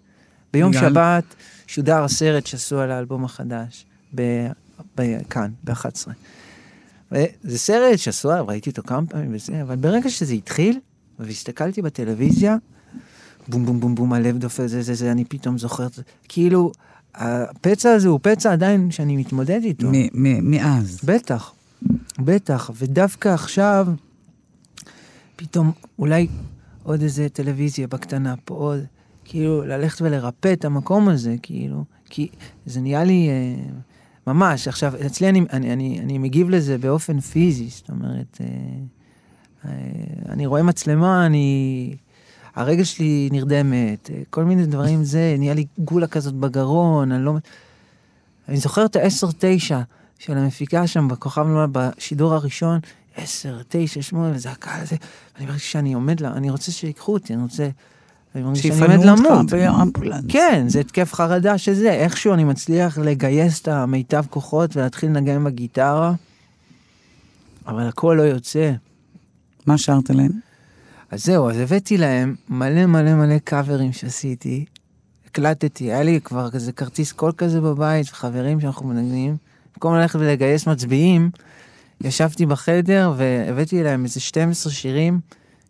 S4: ביום
S3: בגלל-
S4: שבת שודר הסרט שעשו על האלבום החדש, ב, ב, כאן, ב-11. זה סרט עליו, ראיתי אותו כמה פעמים וזה, אבל ברגע שזה התחיל, והסתכלתי בטלוויזיה, בום בום בום בום, הלב דופק, זה זה זה, אני פתאום זוכר. כאילו, הפצע הזה הוא פצע עדיין שאני מתמודד איתו.
S3: מ- מ- מאז.
S4: בטח, בטח, ודווקא עכשיו, פתאום אולי עוד איזה טלוויזיה בקטנה פה, עוד, כאילו, ללכת ולרפא את המקום הזה, כאילו, כי זה נהיה לי אה, ממש, עכשיו, אצלי אני, אני, אני, אני מגיב לזה באופן פיזי, זאת אומרת, אה, אה, אני רואה מצלמה, אני... הרגל שלי נרדמת, אה, כל מיני דברים זה, נהיה לי גולה כזאת בגרון, אני לא... אני זוכר את ה-10-9 של המפיקה שם בכוכב נולד בשידור הראשון, 10, 9, 8, וזה הקהל הזה, ואני מרגיש שאני עומד לה, אני רוצה שיקחו אותי, אני רוצה... אני מרגיש שאני עומד
S3: שיפנו
S4: למות.
S3: באמבולנס.
S4: כן, זה התקף חרדה שזה, איכשהו אני מצליח לגייס את המיטב כוחות ולהתחיל לנגן בגיטרה, אבל הכל לא יוצא.
S3: מה שרת להם?
S4: אז זהו, אז הבאתי להם מלא מלא מלא קאברים שעשיתי, הקלטתי, היה לי כבר כזה כרטיס קול כזה בבית, חברים שאנחנו מנגנים, במקום ללכת ולגייס מצביעים, ישבתי בחדר והבאתי להם איזה 12 שירים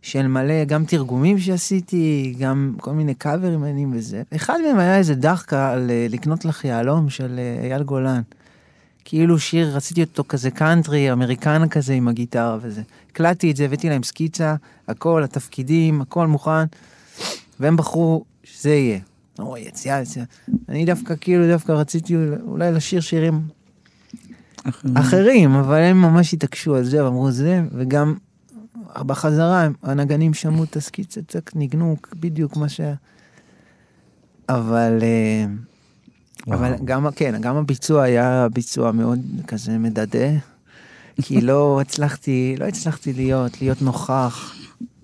S4: של מלא, גם תרגומים שעשיתי, גם כל מיני קאברים מעניינים וזה. אחד מהם היה איזה דחקה על אה, לקנות לך יהלום של אה, אייל גולן. כאילו שיר, רציתי אותו כזה קאנטרי, אמריקנה כזה עם הגיטרה וזה. הקלטתי את זה, הבאתי להם סקיצה, הכל, התפקידים, הכל מוכן, והם בחרו שזה יהיה. אוי, יציאה, יציאה. אני דווקא, כאילו, דווקא רציתי אולי לשיר שירים אחרים, אבל הם ממש התעקשו על זה, ואמרו זה, וגם בחזרה, הנגנים שמעו את הסקיצה, צק, ניגנו בדיוק מה ש... אבל... אה, אבל גם, כן, גם הביצוע היה ביצוע מאוד כזה מדדה, כי לא (laughs) הצלחתי, לא הצלחתי להיות, להיות נוכח.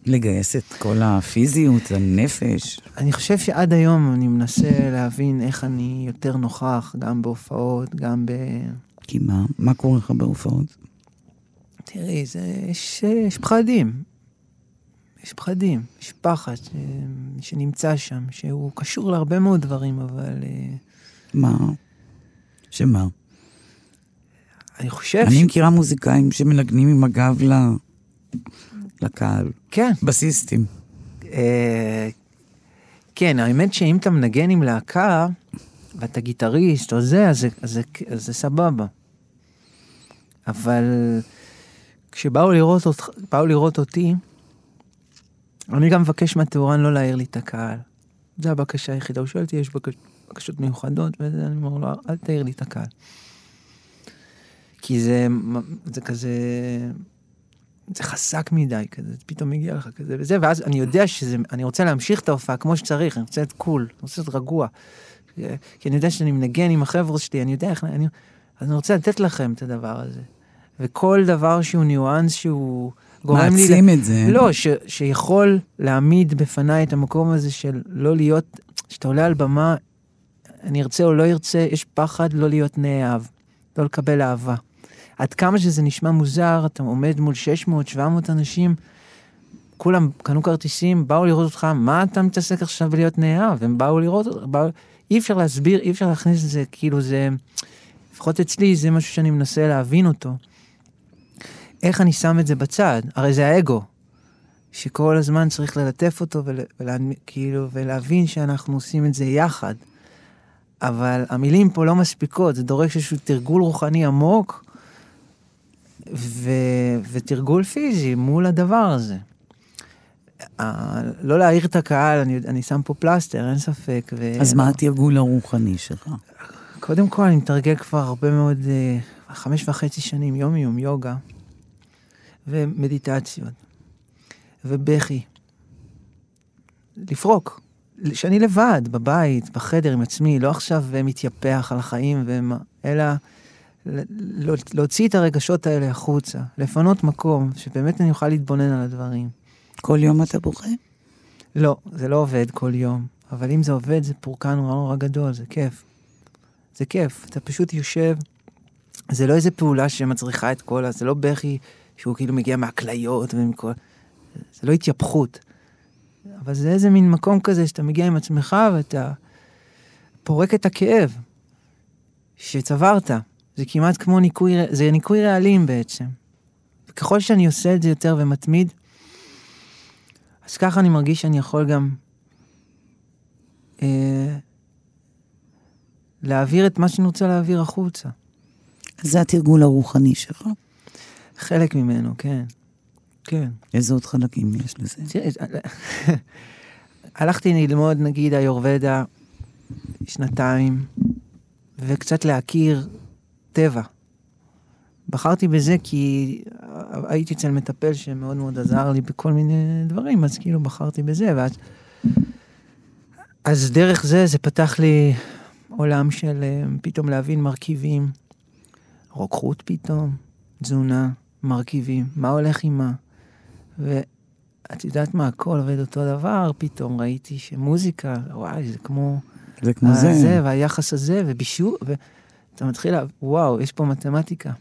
S3: לגייס את כל הפיזיות, הנפש.
S4: אני חושב שעד היום אני מנסה להבין איך אני יותר נוכח, גם בהופעות, גם ב...
S3: כי מה? מה קורה לך בהופעות?
S4: תראי, זה, יש, יש פחדים. יש פחדים, יש פחד ש, שנמצא שם, שהוא קשור להרבה מאוד דברים, אבל... אה,
S3: מה? שמה?
S4: אני חושב
S3: אני מכירה מוזיקאים שמנגנים עם הגב ל... לקהל.
S4: כן.
S3: בסיסטים.
S4: אה, כן, האמת שאם אתה מנגן עם להקה, ואתה גיטריסט או זה, אז זה, אז זה, אז זה סבבה. אבל כשבאו לראות, אותך, לראות אותי, אני גם מבקש מהטהורן לא להעיר לי את הקהל. זו הבקשה היחידה. הוא שואל אותי, יש בקש, בקשות מיוחדות, ואני אומר לו, אל תעיר לי את הקהל. כי זה, זה כזה, זה חזק מדי כזה, זה פתאום מגיע לך כזה וזה, ואז אני יודע שזה, אני רוצה להמשיך את ההופעה כמו שצריך, אני רוצה להיות קול, אני רוצה להיות רגוע. כי אני יודע שאני מנגן עם החבר'ה שלי, אני יודע איך, אני, אז אני רוצה לתת לכם את הדבר הזה. וכל דבר שהוא ניואנס שהוא גורם לי...
S3: מעצים את זה.
S4: לא, ש, שיכול להעמיד בפניי את המקום הזה של לא להיות, כשאתה עולה על במה, אני ארצה או לא ארצה, יש פחד לא להיות נאהב, לא לקבל אהבה. עד כמה שזה נשמע מוזר, אתה עומד מול 600-700 אנשים, כולם קנו כרטיסים, באו לראות אותך, מה אתה מתעסק עכשיו בלהיות נאהב? הם באו לראות אותך, באו... אי אפשר להסביר, אי אפשר להכניס את זה, כאילו זה, לפחות אצלי זה משהו שאני מנסה להבין אותו. איך אני שם את זה בצד? הרי זה האגו, שכל הזמן צריך ללטף אותו ול, ולה, כאילו, ולהבין שאנחנו עושים את זה יחד. אבל המילים פה לא מספיקות, זה דורש איזשהו תרגול רוחני עמוק ו, ותרגול פיזי מול הדבר הזה. אה, לא להעיר את הקהל, אני, אני שם פה פלסטר, אין ספק. ו...
S3: אז מה התרגול הרוחני שלך?
S4: קודם כל, אני מתרגל כבר הרבה מאוד, אה, חמש וחצי שנים, יום-יום, יוגה, ומדיטציות, ובכי. לפרוק. שאני לבד, בבית, בחדר עם עצמי, לא עכשיו מתייפח על החיים, ומה, אלא להוציא את הרגשות האלה החוצה, לפנות מקום, שבאמת אני אוכל להתבונן על הדברים.
S3: כל יום אתה בוכה?
S4: לא, זה לא עובד כל יום, אבל אם זה עובד, זה פורקן נורא נורא גדול, זה כיף. זה כיף, אתה פשוט יושב, זה לא איזה פעולה שמצריכה את כל ה... זה לא בכי שהוא כאילו מגיע מהכליות ומכל... זה לא התייפכות. אבל זה איזה מין מקום כזה שאתה מגיע עם עצמך ואתה פורק את הכאב שצברת. זה כמעט כמו ניקוי, זה ניקוי רעלים בעצם. וככל שאני עושה את זה יותר ומתמיד, אז ככה אני מרגיש שאני יכול גם אה, להעביר את מה שאני רוצה להעביר החוצה.
S3: זה התרגול הרוחני שלך?
S4: חלק ממנו, כן. כן.
S3: איזה עוד חלקים יש לזה?
S4: תראי, הלכתי ללמוד נגיד היורבדה שנתיים, וקצת להכיר טבע. בחרתי בזה כי הייתי אצל מטפל שמאוד מאוד עזר לי בכל מיני דברים, אז כאילו בחרתי בזה, ואז... אז דרך זה, זה פתח לי עולם של אה, פתאום להבין מרכיבים, רוקחות פתאום, תזונה, מרכיבים, מה הולך עם מה. ואת יודעת מה, הכל עובד אותו דבר, פתאום ראיתי שמוזיקה, וואי, זה כמו...
S3: זה כמו זה.
S4: זה, והיחס הזה, ובישול, ואתה מתחיל, וואו, יש פה מתמטיקה.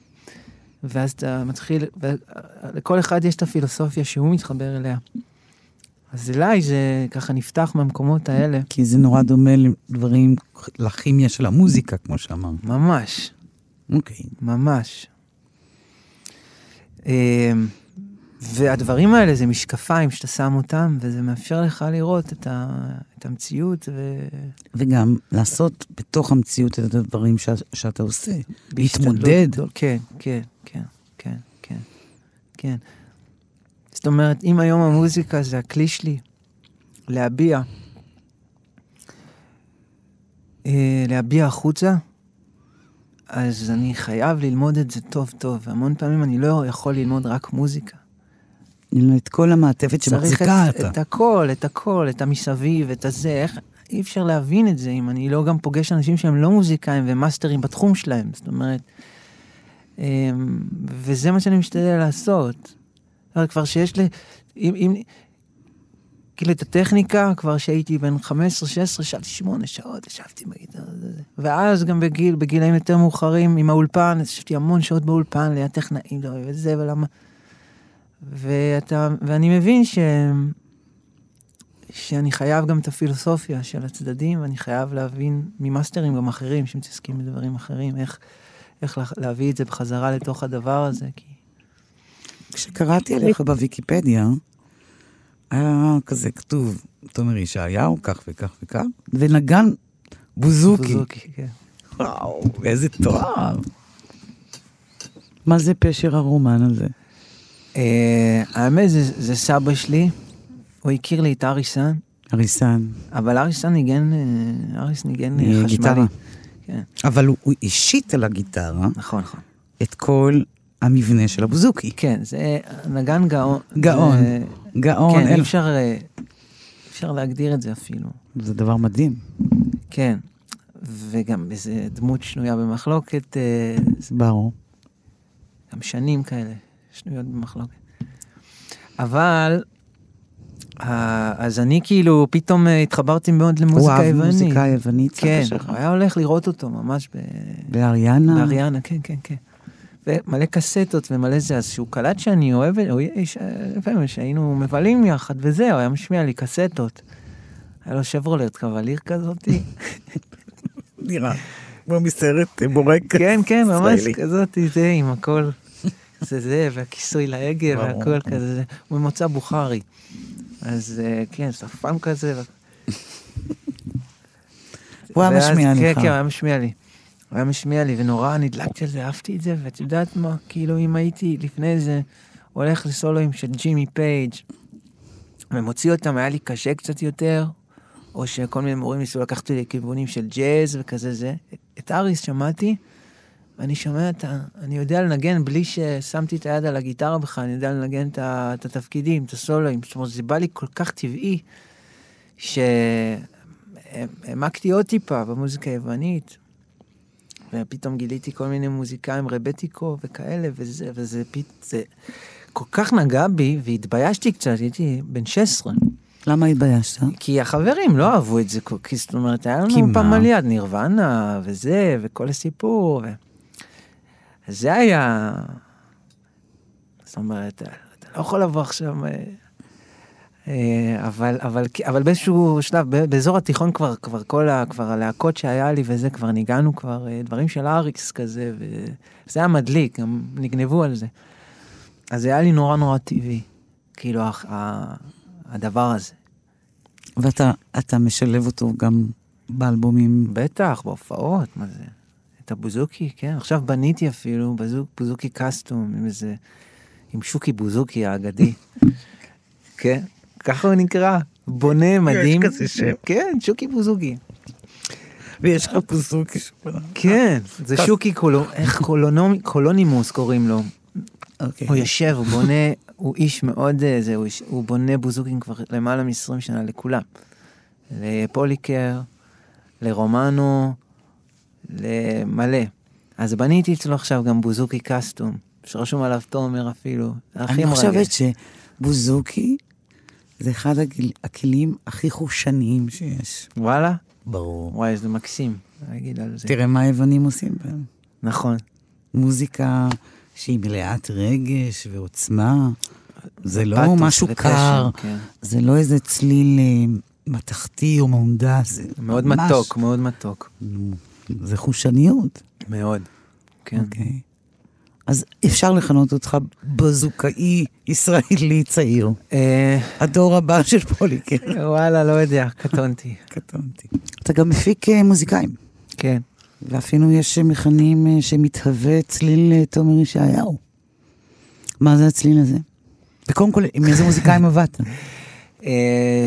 S4: ואז אתה מתחיל, ולכל אחד יש את הפילוסופיה שהוא מתחבר אליה. אז אליי זה ככה נפתח מהמקומות האלה.
S3: כי זה נורא דומה לדברים, לכימיה של המוזיקה, כמו שאמרת.
S4: ממש.
S3: אוקיי.
S4: ממש. אה, והדברים האלה זה משקפיים שאתה שם אותם, וזה מאפשר לך לראות את, ה, את המציאות, ו...
S3: וגם לעשות בתוך המציאות את הדברים ש... שאתה עושה. להתמודד.
S4: גדול- כן, כן, כן, כן, כן, כן. זאת אומרת, אם היום המוזיקה זה הכלי שלי להביע, אה, להביע החוצה, אז אני חייב ללמוד את זה טוב טוב, והמון פעמים אני לא יכול ללמוד רק מוזיקה.
S3: את כל המעטפת שמחזיקה
S4: את,
S3: אותה.
S4: את הכל, את הכל, את המסביב, את הזה, איך, אי אפשר להבין את זה אם אני לא גם פוגש אנשים שהם לא מוזיקאים ומאסטרים בתחום שלהם, זאת אומרת, אמ, וזה מה שאני משתדל לעשות. כבר שיש לי, אם, אם, כאילו את הטכניקה, כבר שהייתי בן 15-16, ישבתי שמונה שעות, ישבתי בגיטרה, זה, זה. ואז גם בגיל, בגילאים יותר מאוחרים, עם האולפן, ישבתי המון שעות באולפן, ליד טכנאים, לא, וזה, ולמה... ואתה, ואני מבין ש... שאני חייב גם את הפילוסופיה של הצדדים, ואני חייב להבין ממאסטרים גם אחרים שמתעסקים בדברים אחרים, איך, איך לה- להביא את זה בחזרה לתוך הדבר הזה, כי...
S3: כשקראתי עליך בוויקיפדיה, היה כזה כתוב, תומר ישעיהו, כך וכך וכך, ונגן בוזוקי.
S4: בוזוקי, כן.
S3: וואו, איזה תואר. מה זה פשר הרומן הזה?
S4: אה, האמת, זה, סבא שלי, הוא הכיר לי את אריסן,
S3: אריסן.
S4: אבל אריסן ניגן, אה, אריס ניגן אה, חשמלי.
S3: גיטרה.
S4: כן,
S3: אבל הוא, הוא השית על הגיטרה
S4: נכון, נכון.
S3: את כל המבנה של הבוזוקי.
S4: כן, זה נגן גאון.
S3: גאון. גאון,
S4: כן, אי
S3: אין-
S4: אפשר, אה, אי אפשר להגדיר את זה אפילו.
S3: זה דבר מדהים.
S4: כן, וגם איזה דמות שנויה במחלוקת, אה,
S3: ברור.
S4: גם שנים כאלה, שנויות במחלוקת. אבל, אז אני כאילו פתאום אה, התחברתי מאוד
S3: הוא
S4: למוזיקה
S3: אהב
S4: יוונית.
S3: מוזיקה יוונית,
S4: כן. הוא היה הולך לראות אותו ממש ב...
S3: באריאנה.
S4: באריאנה, כן, כן, כן. ומלא קסטות ומלא זה, אז שהוא קלט שאני אוהב, הוא איש, לפעמים שהיינו מבלים יחד וזהו, הוא היה משמיע לי קסטות. היה לו שברולט קווליר כזאתי. (laughs)
S3: נראה. כמו מסרט בורק.
S4: כן, כן, ממש
S3: ישראלי.
S4: כזאת, זה עם הכל, זה זה, והכיסוי להגה. והכל כזה, זה, הוא ממוצא בוכרי. אז אה, כן, שפם כזה.
S3: הוא היה משמיע
S4: כן,
S3: לך.
S4: כן, הוא היה משמיע לי. הוא היה משמיע לי, ונורא נדלקתי על זה, אהבתי את זה, ואת יודעת מה, כאילו אם הייתי לפני זה הולך לסולואים של ג'ימי פייג' ומוציא אותם, היה לי קשה קצת יותר, או שכל מיני מורים ניסו לקחת אותי לכיוונים של ג'אז וכזה זה. את אריס שמעתי, ואני שומע את ה... אני יודע לנגן בלי ששמתי את היד על הגיטרה בכלל, אני יודע לנגן את, ה... את התפקידים, את הסולואים. זאת אומרת, זה בא לי כל כך טבעי, שהעמקתי עוד טיפה במוזיקה היוונית. ופתאום גיליתי כל מיני מוזיקאים, רבטיקו וכאלה, וזה, וזה פת... זה כל כך נגע בי, והתביישתי קצת, הייתי בן 16.
S3: למה התביישת?
S4: כי החברים לא אהבו את זה, כי זאת אומרת, היה לנו? פעם על יד נירוונה, וזה, וכל הסיפור. ו... אז זה היה... זאת אומרת, אתה לא יכול לבוא עכשיו... אה, אבל, אבל, אבל באיזשהו שלב, באזור התיכון כבר, כבר כל ה... כבר הלהקות שהיה לי וזה, כבר ניגענו כבר אה, דברים של אריקס כזה, וזה היה מדליק, גם נגנבו על זה. אז זה היה לי נורא נורא טבעי, כאילו, ה- ה- הדבר הזה.
S3: ואתה אתה משלב אותו גם באלבומים.
S4: בטח, בהופעות, מה זה? את הבוזוקי, כן. עכשיו בניתי אפילו בזוק, בוזוקי קסטום עם איזה... עם שוקי בוזוקי האגדי. (laughs) כן, ככה הוא נקרא. בונה מדהים.
S3: כזה שם.
S4: כן, שוקי בוזוקי.
S3: ויש לך בוזוקי.
S4: כן, זה שוקי. קולונימוס קוראים לו.
S3: אוקיי.
S4: הוא יושב, הוא בונה, הוא איש מאוד, אה, זה, הוא, בונה בוזוקים כבר למעלה מ-20 שנה לכולם. לפוליקר, לרומנו, למלא. אז בניתי אצלו עכשיו גם בוזוקי קסטום, שרשום עליו תומר אפילו. הכי
S3: אני
S4: מרגש.
S3: חושבת שבוזוקי זה אחד הגיל- הכלים הכי חושניים שיש.
S4: וואלה?
S3: ברור.
S4: וואי, זה מקסים להגיד על זה.
S3: תראה מה היוונים עושים בהם.
S4: נכון.
S3: מוזיקה שהיא מלאת רגש ועוצמה. זה לא משהו קר,
S4: כן.
S3: זה לא איזה צליל אה, מתכתי או מהונדס. זה
S4: מאוד
S3: ממש-
S4: מתוק, מאוד מתוק.
S3: זה חושניות.
S4: מאוד. כן.
S3: אוקיי. אז אפשר לכנות אותך בזוקאי ישראלי צעיר.
S4: אה,
S3: הדור הבא של פוליקר.
S4: וואלה, לא יודע, קטונתי.
S3: קטונתי. אתה גם מפיק אה, מוזיקאים,
S4: כן.
S3: ואפילו יש מכנים אה, שמתהווה צליל תומר ישעיהו. מה זה הצליל הזה? וקודם כל, עם איזה מוזיקאים (laughs) עבדת?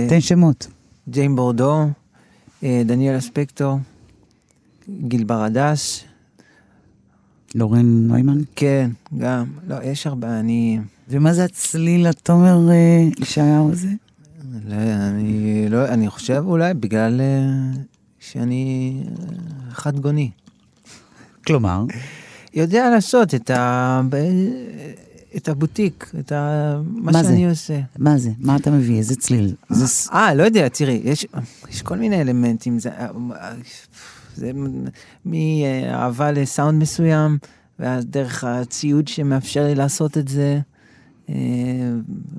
S3: תן שמות.
S4: ג'יין בורדו, אה, דניאל אספקטור, גיל ברדס,
S3: לורן נוימן.
S4: כן, גם. לא, יש הרבה, אני...
S3: ומה זה הצליל התומר אה, ישעיהו הזה?
S4: לא, אני לא, אני חושב אולי בגלל אה, שאני אה, חד גוני.
S3: כלומר,
S4: יודע לעשות את, ה... את הבוטיק, את ה... מה,
S3: מה זה?
S4: שאני עושה.
S3: מה זה? מה אתה מביא? איזה צליל? זה
S4: אה, לא יודע, תראי, יש, יש כל מיני אלמנטים, זה, זה מאהבה לסאונד מסוים, ואז דרך הציוד שמאפשר לי לעשות את זה, אה,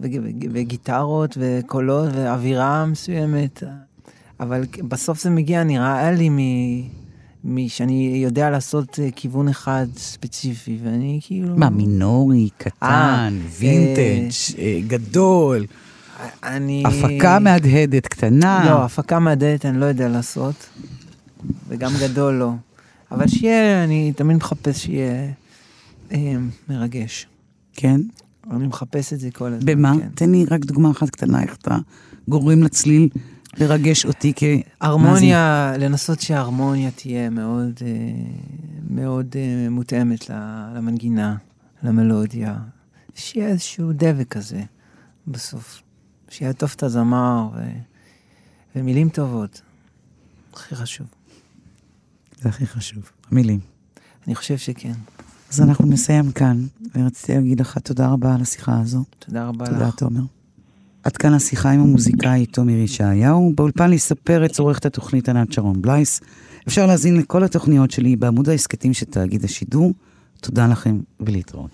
S4: וג- וג- וגיטרות וקולות ואווירה מסוימת, אבל בסוף זה מגיע, נראה לי, מ... משאני יודע לעשות אה, כיוון אחד ספציפי, ואני כאילו...
S3: מה, מינורי, קטן,
S4: אה,
S3: וינטג', אה, גדול,
S4: אני...
S3: הפקה מהדהדת, קטנה.
S4: לא, הפקה מהדלת אני לא יודע לעשות, וגם גדול לא. אבל שיהיה, אני תמיד מחפש שיהיה אה, מרגש.
S3: כן?
S4: אני מחפש את זה כל הזמן.
S3: במה?
S4: כן.
S3: תן לי רק דוגמה אחת קטנה, איך אתה גורם לצליל לרגש אותי כ...
S4: הרמוניה, לנסות שההרמוניה תהיה מאוד, אה, מאוד אה, מותאמת למנגינה, למלודיה. שיהיה איזשהו דבק כזה בסוף. שיעטוף את הזמר ו... ומילים טובות. הכי חשוב.
S3: זה הכי חשוב, המילים.
S4: אני חושב שכן.
S3: אז אנחנו נסיים כאן, ורציתי להגיד לך תודה רבה על השיחה הזו.
S4: תודה רבה
S3: תודה,
S4: לך.
S3: תומר. עד כאן השיחה עם המוזיקאי תומר ישעיהו. באולפן לספר את עורכת התוכנית ענת שרון בלייס. אפשר להזין לכל התוכניות שלי בעמוד ההסכתים של תאגיד השידור. תודה לכם ולהתראות.